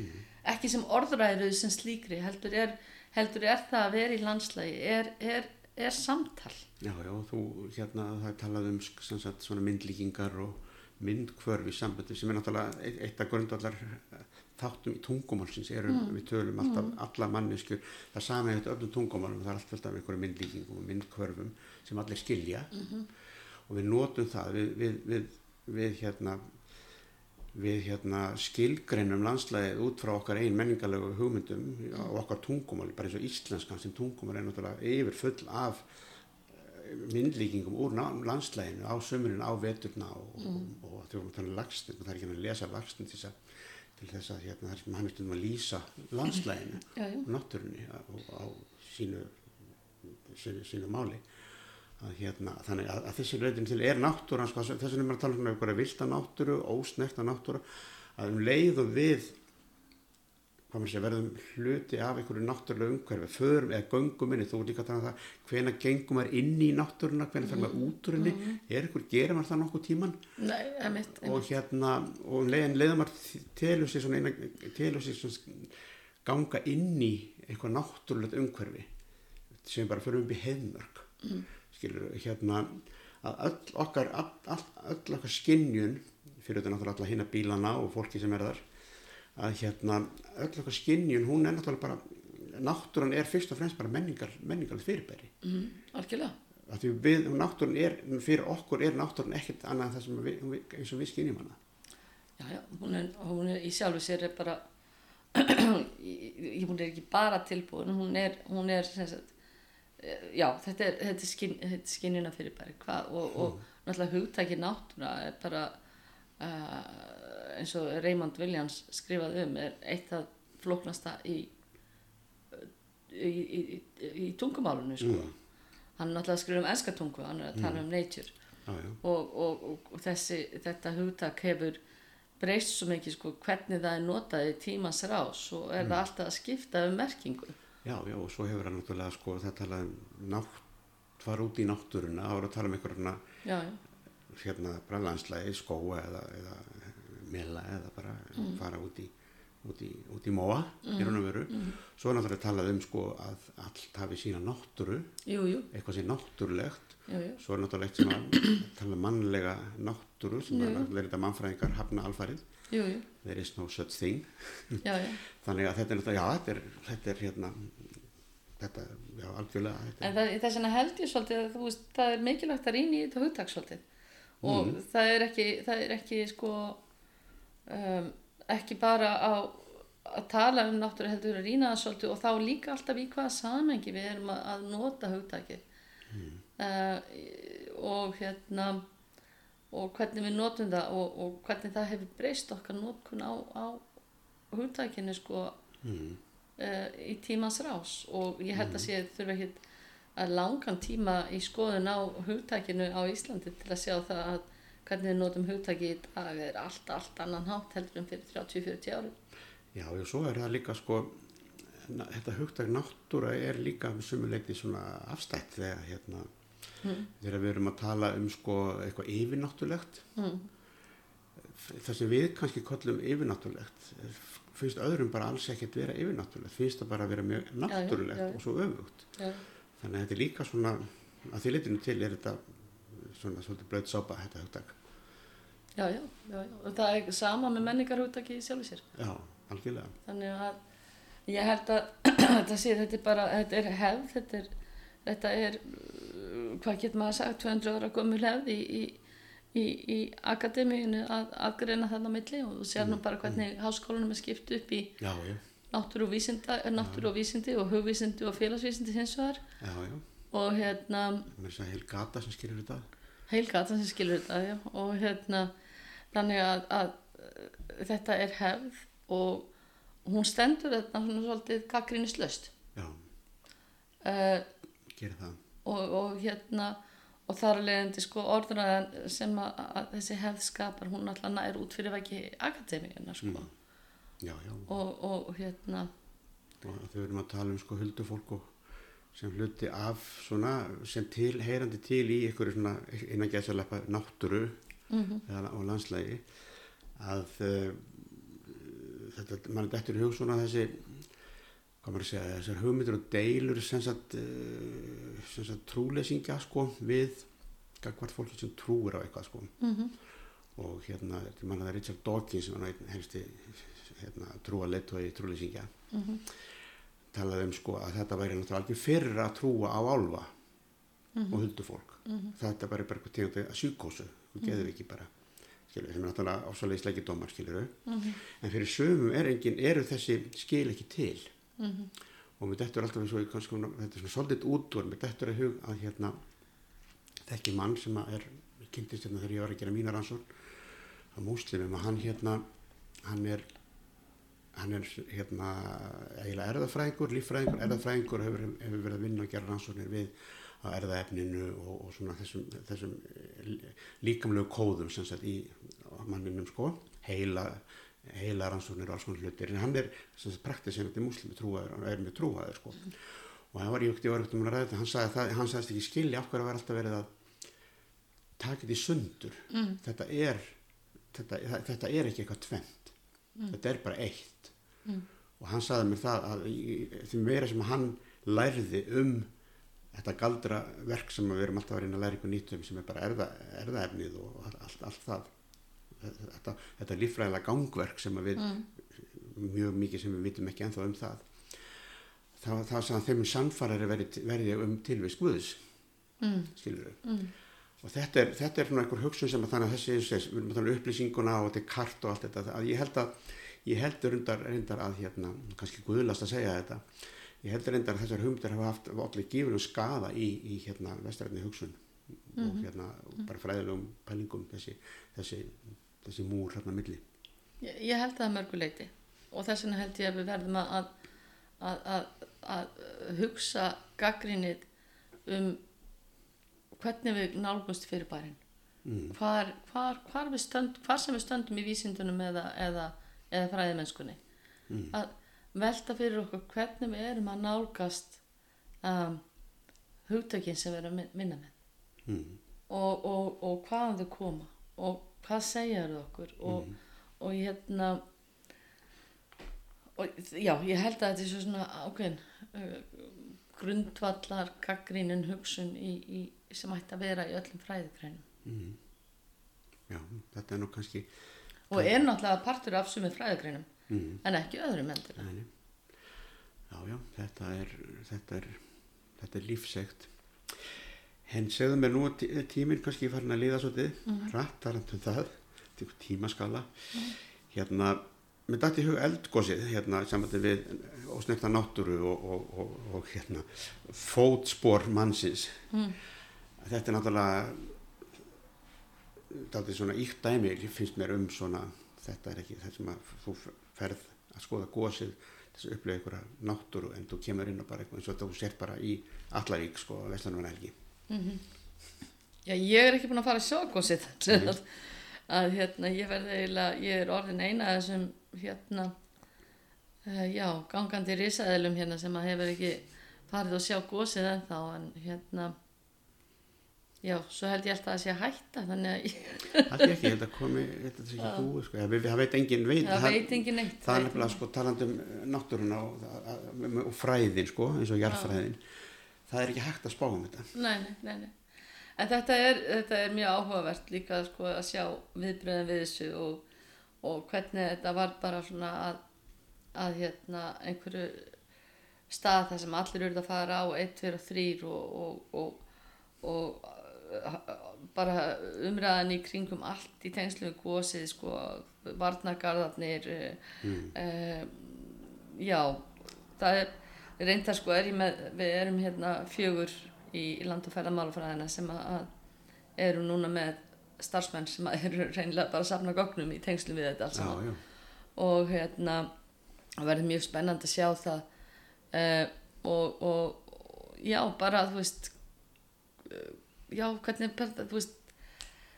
Ekki sem orðræðuð sem slíkri heldur er, heldur er það að vera í landslagi er, er, er samtal. Já, já, þú, hérna, það er talað um sagt, svona myndlíkingar og myndkvörf í sambandi sem er náttúrulega eitt, af grundvallar eh, þáttum í tungumálsins erum við tölum alltaf, alla manneskjur. Það sami hefur öllum tungumálum, það er allt fullt af einhverjum myndlíkingum og myndkvörfum sem allir skilja og við notum það við, við, við, við hérna við hérna skilgreinum landslæðið út frá okkar ein menningarlegu hugmyndum og okkar tungumáli, bara eins og íslenskan sem tungumál er náttúrulega yfir full af eh, myndlíkingum úr landslæginu á sömurinn á veturna og, og, og þegar við þannig lagstin og það er ekki hann að lesa lagstin til þess að, til þess að hérna, það er sem hann er stundum að lýsa já. og náttúrunni á, á sínu, sínu, sínu máli að hérna, þannig að, að þessi reytin til er náttúran, sko, þess vegna er maður að tala um einhverja vilda náttúru, ósnekta náttúru að um leið og við hvað maður sé, verðum hluti af einhverju náttúrulega umhverfi, förum eða göngum inni, þú er líka að tala um það hvena gengum maður inn í náttúruna, hvena fer maður út úr henni, er einhver, gerir maður það nokkuð tíman Nei, emitt, og hérna, og um leiðin leiðum maður telur sér svona telur sér svona ganga inn í eitthvað náttúrulegt umhverfi sem bara fyrir um í heiðmörk. Mm. Skilur, hérna að öll okkar, all, öll okkar skinnjun fyrir þetta náttúrulega alla hina bílana og fólki sem er þar að hérna öll okkar skinnjun, hún er náttúrulega bara náttúran er fyrst og fremst bara menningar menningarlega fyrirbæri. Mm, algjörlega. Að því við, náttúran er fyrir okkur er náttúran ekkert annað en það sem við, eins og við skinnjum hana. Já, já, hún er, hún er í sjálfu sér er bara hún er ekki bara tilbúin hún er, hún er sem sagt, já, þetta er, þetta er, skinn, þetta er skinnina fyrir bara hvað og, og náttúrulega hugtæki náttúra er bara uh, eins og Raymond Williams skrifaði um er eitt af flóknasta í í, í, í, í tungumálunu sko. hann er náttúrulega að skrifa um enska tungu hann er að tala um nature. Já. og, og, og, þessi, þetta hugtak hefur breyst svo mikið sko, hvernig það er notað í tímans rás og er það alltaf að skipta um merkingu Já, já, og svo hefur hann náttúrulega sko það talað um nátt, fara út í náttúruna, það voru að tala um einhverjana já, já, hérna bara landslægi, skóa eða, eða mela eða bara fara út í, út í, út í móa í raun og veru. Svo er náttúrulega talað um sko að allt hafi sína náttúru, jú, jú, eitthvað sé náttúrulegt. jú. Svo er náttúrulega eitt sem að tala um mannlega náttúru sem er að þetta mannfræðingar hafna alfarið. Jú, jú, There is no such thing. já, já. Þannig að þetta er náttúrulega, þetta er, þetta er hérna, þetta, já, algjörlega, þetta en það, þess vegna held ég svolítið að þú veist, það er mikilvægt að rýna í þetta hugtak svolítið. Og það er ekki það er ekki sko um, ekki bara á að tala um náttúru heldur að rýna það svolítið og þá líka alltaf í hvaða samengi við erum að, að nota hugtakið. Uh, og hérna og hvernig við notum það og, og hvernig það hefur breyst okkar notkun á, á hugtakinu sko mm. uh, í tímans rás og ég held að sé þurfa ekki að langan tíma í skoðun á hugtakinu á Íslandi til að sjá það að hvernig við notum hugtaki í dag er allt, allt annan hátt heldur en fyrir 30-40 ári. Já, og svo er það líka sko, þetta hugtak náttúra er líka með sumuleiti svona afstætt þegar hérna, Mm. þegar við erum að tala um sko eitthvað yfirnáttúlegt. Mm. Það sem við kannski kollum yfirnáttúlegt finnst öðrum bara alls ekkert vera yfirnáttúlegt, finnst það bara vera mjög náttúrulegt já, já. og svo öfugt. Þannig að þetta er líka svona, að því litinu til er þetta svona svolítið blöð sápa þetta hugtak. já, já, já, já. Og það er sama með menningarhugtaki í sjálfu sér. Já, algjörlega. Þannig að ég held að þetta sé, þetta er bara, þetta er hefð, þetta er, þetta er, hvað getur maður sagt, 200 ára gömul hefð í, í, í, í akademíinu að aðgreina á milli og sér nú bara hvernig háskólanum er skipt upp í Já, já, náttúru og, vísinda, náttúru og vísindi og hugvísindi og félagsvísindi hins vegar. Og hérna heil gata sem skilur þetta. heilgatan sem skilur þetta já. og hérna þannig að, að uh, þetta er hefð og hún stendur þetta svona svolítið Já, uh, gerir það. Og, og hérna og þar að leiðandi sko orðræðan sem að, að þessi hefð skapar hún alltaf nær út fyrir vegi akademíuna sko Mm. Já, já. og, og hérna Og þau erum að tala um sko huldufólk og sem hluti af svona, sem til, heyrandi til í ykkur svona innan gæðsaleppa náttúru mm eða á landslægi að uh, þetta, mann er dættur hug svona þessi segja, þessar hugmyndir og deilur sem sagt, uh, sem sagt trúlesingja sko við gagvart fólki sem trúir á eitthvað sko. Mm og hérna, það er Richard Dawkins sem einn helsti hérna, trúa leittói trúlesingja. -hmm. talaði um sko að þetta væri náttúrulega algjör fyrir að trúa á álfa og huldufólk Mhm. þetta bara er bara eitthvað tegund að sjúkósu þú geður ekki bara skilur, sem er náttúrulega ásvalega sleggjadómar Mhm. en fyrir sömum er engin, eru þessi skil ekki til Mhm. og mér dettur alltaf eins og kannski, þetta er svona svolítið út úr, mér dettur að hug að hérna þekki mann sem að er kynntist hérna þegar ég var að gera mína rannsókn að múslimum að hann hérna hann er hann er hérna eiginlega erðafræðingur, líffræðingur, erðafræðingur hefur, hefur verið að vinna og gera rannsóknir við á erðaefninu og, og svona þessum, þessum líkamlegu kóðum sem sagt í manninum sko heila, heila rannsóknir og alls konar hlutir en hann er til muslimi trúaður og er með trúaður sko. Og það var ég ekkert, ég var ekkert um að ræða þetta hann sagði það, hann sagðist ekki skilja af hverju var alltaf verið að taka þetta í sundur. Mm. þetta er þetta, þetta er ekki eitthvað tvent þetta er bara eitt. Mm. og hann sagði mér það að í- því meira sem hann lærði um þetta galdra verk sem við erum alltaf að reyna að læra ykkur nýtt um sem er bara erða, erðaefnið og allt, allt, allt það þetta, þetta líffræðilega gangverk sem við Mm. mjög mikið sem við vitum ekki ennþá um það það, það sagði að þeim samfarari verði, verði um tilvist Guðs Mm. skilur við Mm. og þetta er, þetta er einhver hugsun sem að þannig að þessi, þessi við erum að tala um upplýsinguna og þetta er kart og allt þetta að ég held að ég held reyndar, reyndar að hérna, kannski guðlast að segja þetta ég held reyndar að þessar hugmyndir hafa haft allir gífur og skada í, í hérna vestræðinni hugsun og hérna bara fræðilegum pælingum þessi, þessi, þessi múr hérna milli Ég, ég held það að mörgu leiti og þess vegna held ég að við verðum að, að, að, að hugsa gaggrinnið um hvernig við nálgumst fyrir bærin mm. hvar, hvar, hvar, stönd, hvar sem við stöndum í vísindunum eða, eða, eða fræðimennskunni Mm. að velta fyrir okkur hvernig við erum að nálgast um, hugtökin sem við erum að vinna með Mm. og, og, og hvaðan þau koma og hvað segja þau okkur og, og hérna og já, ég held að þetta er svo svona ákveðin uh, grundvallar gaggrínin hugsun í, í, sem ætti að vera í öllum fræðikrænum Mm. já, þetta er nú kannski og er náttúrulega partur af sumið fræðikrænum mm. en ekki öðrum endur. Já, já, þetta er, þetta er, þetta er lífsegt. En segðu mér nú tíminn kannski farin að líða svolítið, mm -hmm. rætt talandi um það, tímaskala. Hérna, mér dætti í hug eldgósið, hérna, samvætti við ósnefta náttúru og, og, og, og hérna, fótspor mannsins. mm. Þetta er náttúrulega, er svona íkt dæmi, finnst mér um svona, þetta er ekki sem að þú ferð að skoða gósið þess að upplega einhverja náttúru en þú kemur inn og bara eins og þú sért bara í Allarík sko að Vestlanum helgi. Mm Já, ég er ekki búin að fara að sjá gósið að, að hérna, ég verði eiginlega, ég er orðin eina þessum hérna, uh, já, gangandi risaðilum hérna sem að hefur ekki farið að sjá gósið ennþá en hérna, já, svo held ég alltaf að sé að hætta þannig að ég, Það er ekki, ég held að komi, þetta er ekki búið, sko, það, það veit engin veit, það veit engin neitt. það er nefnilega sko talandi um náttúruna og, og, fræðin sko, eins og jarðfræðin, það er ekki hægt að spá um þetta. Nei, nei, nei. En þetta er, þetta er mjög áhugavert líka sko, að sjá viðbröðin við þessu og, og hvernig þetta var bara svona að, að hérna, einhverju stað þar sem allir eruð að fara á 1, 2 og 3 og, og, og, og bara umræðan í kringum allt í tengslu við gósið, sko, varnagarðarnir, mm. uh, já, það er reyndar sko er ég með, við erum hérna fjögur í land og ferðamálafræðina sem að, að eru núna með starfsmenn sem að eru reynilega bara að safna gognum í tengslum við þetta Já, já, og hérna verður mjög spennandi að sjá það. Uh, og, og, og já bara þú veist uh, já hvernig þú veist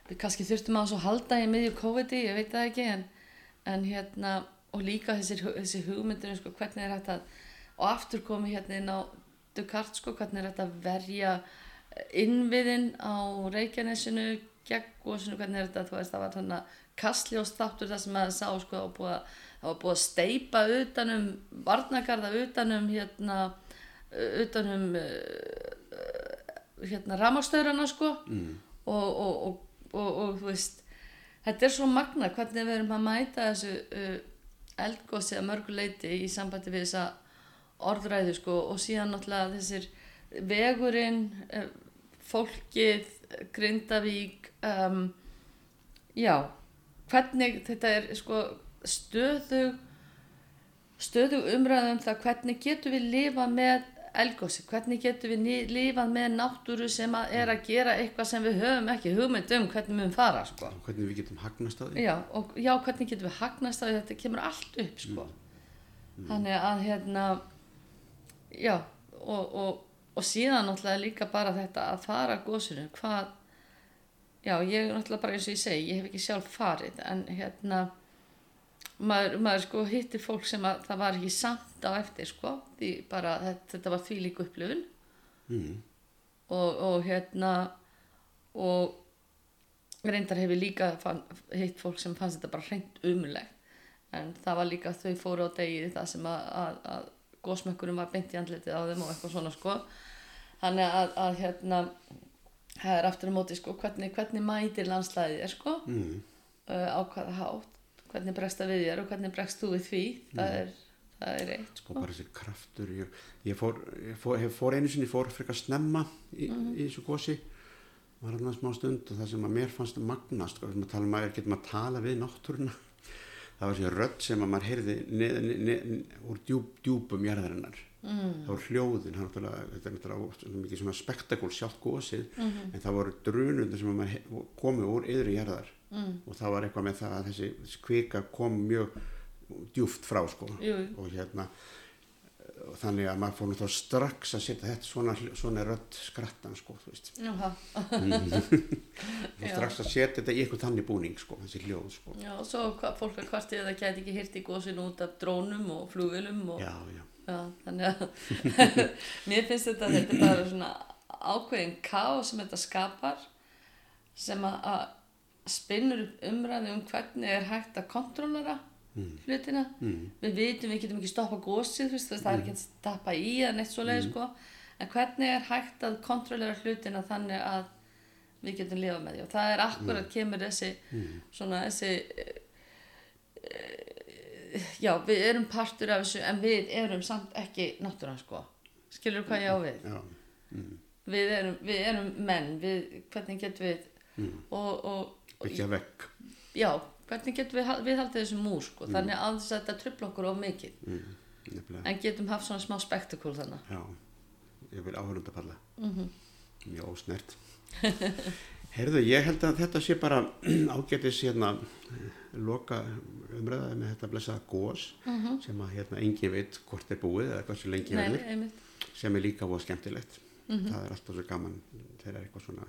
við kannski þurftum að halda í miðju COVID-i, ég veit það ekki en, en hérna og líka þessir, þessi hugmyndir sko, hvernig er þetta og aftur komi hérna inn á Dukart sko, hvernig er þetta að verja innviðin á Reykjanesinu gegn góðsunu, hvernig er þetta þú veist það var þannig að kastljóst þáttur það sem að sá sko var búið að, það var búið að steipa utanum varnagarða utanum hérna utanum uh, hérna ramastöðrana sko mm. og, og, og, og, og þú veist þetta er svo magna hvernig við erum að mæta þessu uh, eldgósi að mörguleiti í sambandi við þessa orðræðu sko og síðan náttúrulega þessir vegurinn uh, fólkið Grindavík um, já hvernig þetta er sko stöðu stöðu umræðum það hvernig getum við lifað með elgósi, hvernig getum við lifað með náttúru sem að er að gera eitthvað sem við höfum ekki hugmynd um hvernig við fara sko. og hvernig við getum hagnast á því. já, og já, hvernig getum við hagnast á því þetta kemur allt upp sko. þannig að hérna já, og, og, og síðan náttúrulega líka bara þetta að fara gósinu, hvað já, ég er náttúrulega bara eins og ég segi ég hef ekki sjálf farið en hérna maður, maður sko hittir fólk sem að það var ekki samt á eftir sko því bara þetta, þetta var því líka upplifun Mm. og, og hérna og reyndar hefur líka fann, hitt fólk sem fannst þetta bara hreint umulegt en það var líka þau fóru á degi það sem að, að, að gósmökkurum var beint í andlitið á þeim og eitthvað svona sko. Þannig að, að hérna það er aftur á móti sko hvernig, hvernig mætir landslæðið er sko? Mm. uh, á hvaða hátt? Hvernig bregst það við þér og hvernig bregst þú við því? Það er, það er eitt og sko. bara þessi kraftur ég, ég, fór, ég fór, fór einu sinni fór frekar snemma í, í þessu gósi var hann smá stund og það sem að mér fannst magnast sko, að tala um að getum að tala við náttúruna það var þessi rödd sem að maður heyrði neð, neð, neð, úr djúp, djúpum jarðarinnar. Mm. það voru hljóðin það er náttúrulega- mikið svona spektakul sjálft gósið en það voru drunundir sem að maður komu úr yðri jarðar. Mm. og það var eitthvað með það að þessi, kvika kom mjög djúft frá sko. Og hérna og þannig að maður fór nú þá strax að setja þetta svona, svona rödd skrattan sko, þú veist. Strax að setja þetta í eitthvað þannig búning sko, þessi hljóð sko. Já, og svo fólk að kvartið að það gæti ekki hýrt í gósinu út af drónum og flugulum og já, já, Já, þannig að mér finnst þetta þetta er bara svona ákveðin kaos sem þetta skapar sem að, að spinnur umræði um hvernig er hægt að kontrollera hlutina. Mm. við vitum við getum ekki stoppa gósið það er ekki að stappa í eða neitt svo leið sko. en hvernig er hægt að kontrollera hlutina þannig að við getum lifað með því? Og það er akkurat kemur þessi svona þessi eh, já, við erum partur af þessu en við erum samt ekki náttúran sko. Skilur hvað ég á við. Mm. við erum, við erum menn við, hvernig getum við? Og, og, og byggja vekk já, hvernig getum við hal- viðhaldið þessum múr sko, þannig að þetta trubla okkur of mikið mm. en getum haft svona smá spektakul þannig já ég vil áhörundapalla mm Mhm. -hmm. mjög ósnert Herðu, ég held að þetta sé bara ágætis hérna loka umræðaði með þetta blessaða gós sem að hérna engin veit hvort er búið eða hversu lengi Nei, einmitt. sem er líka voða skemmtilegt það er alltaf svo gaman þegar er eitthvað svona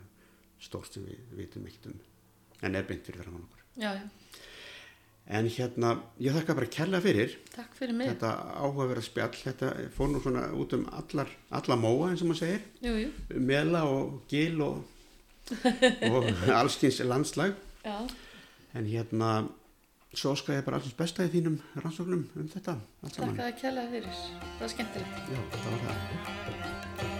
stórt sem við vitum ekkert um en er beint fyrir framann okkur. Já, já, En hérna, ég þakka bara fyrir. Takk fyrir mig. Þetta áhugaverða spjall, þetta fór nú svona út um allar, alla móa eins og maður segir, jú, jú, mela og gil og, og allskins landslag, já, en hérna, svo skal ég bara allins besta í þínum rannsóknum um þetta takk að það kjærlega fyrir. Það var skemmtilegt. Já, það var það.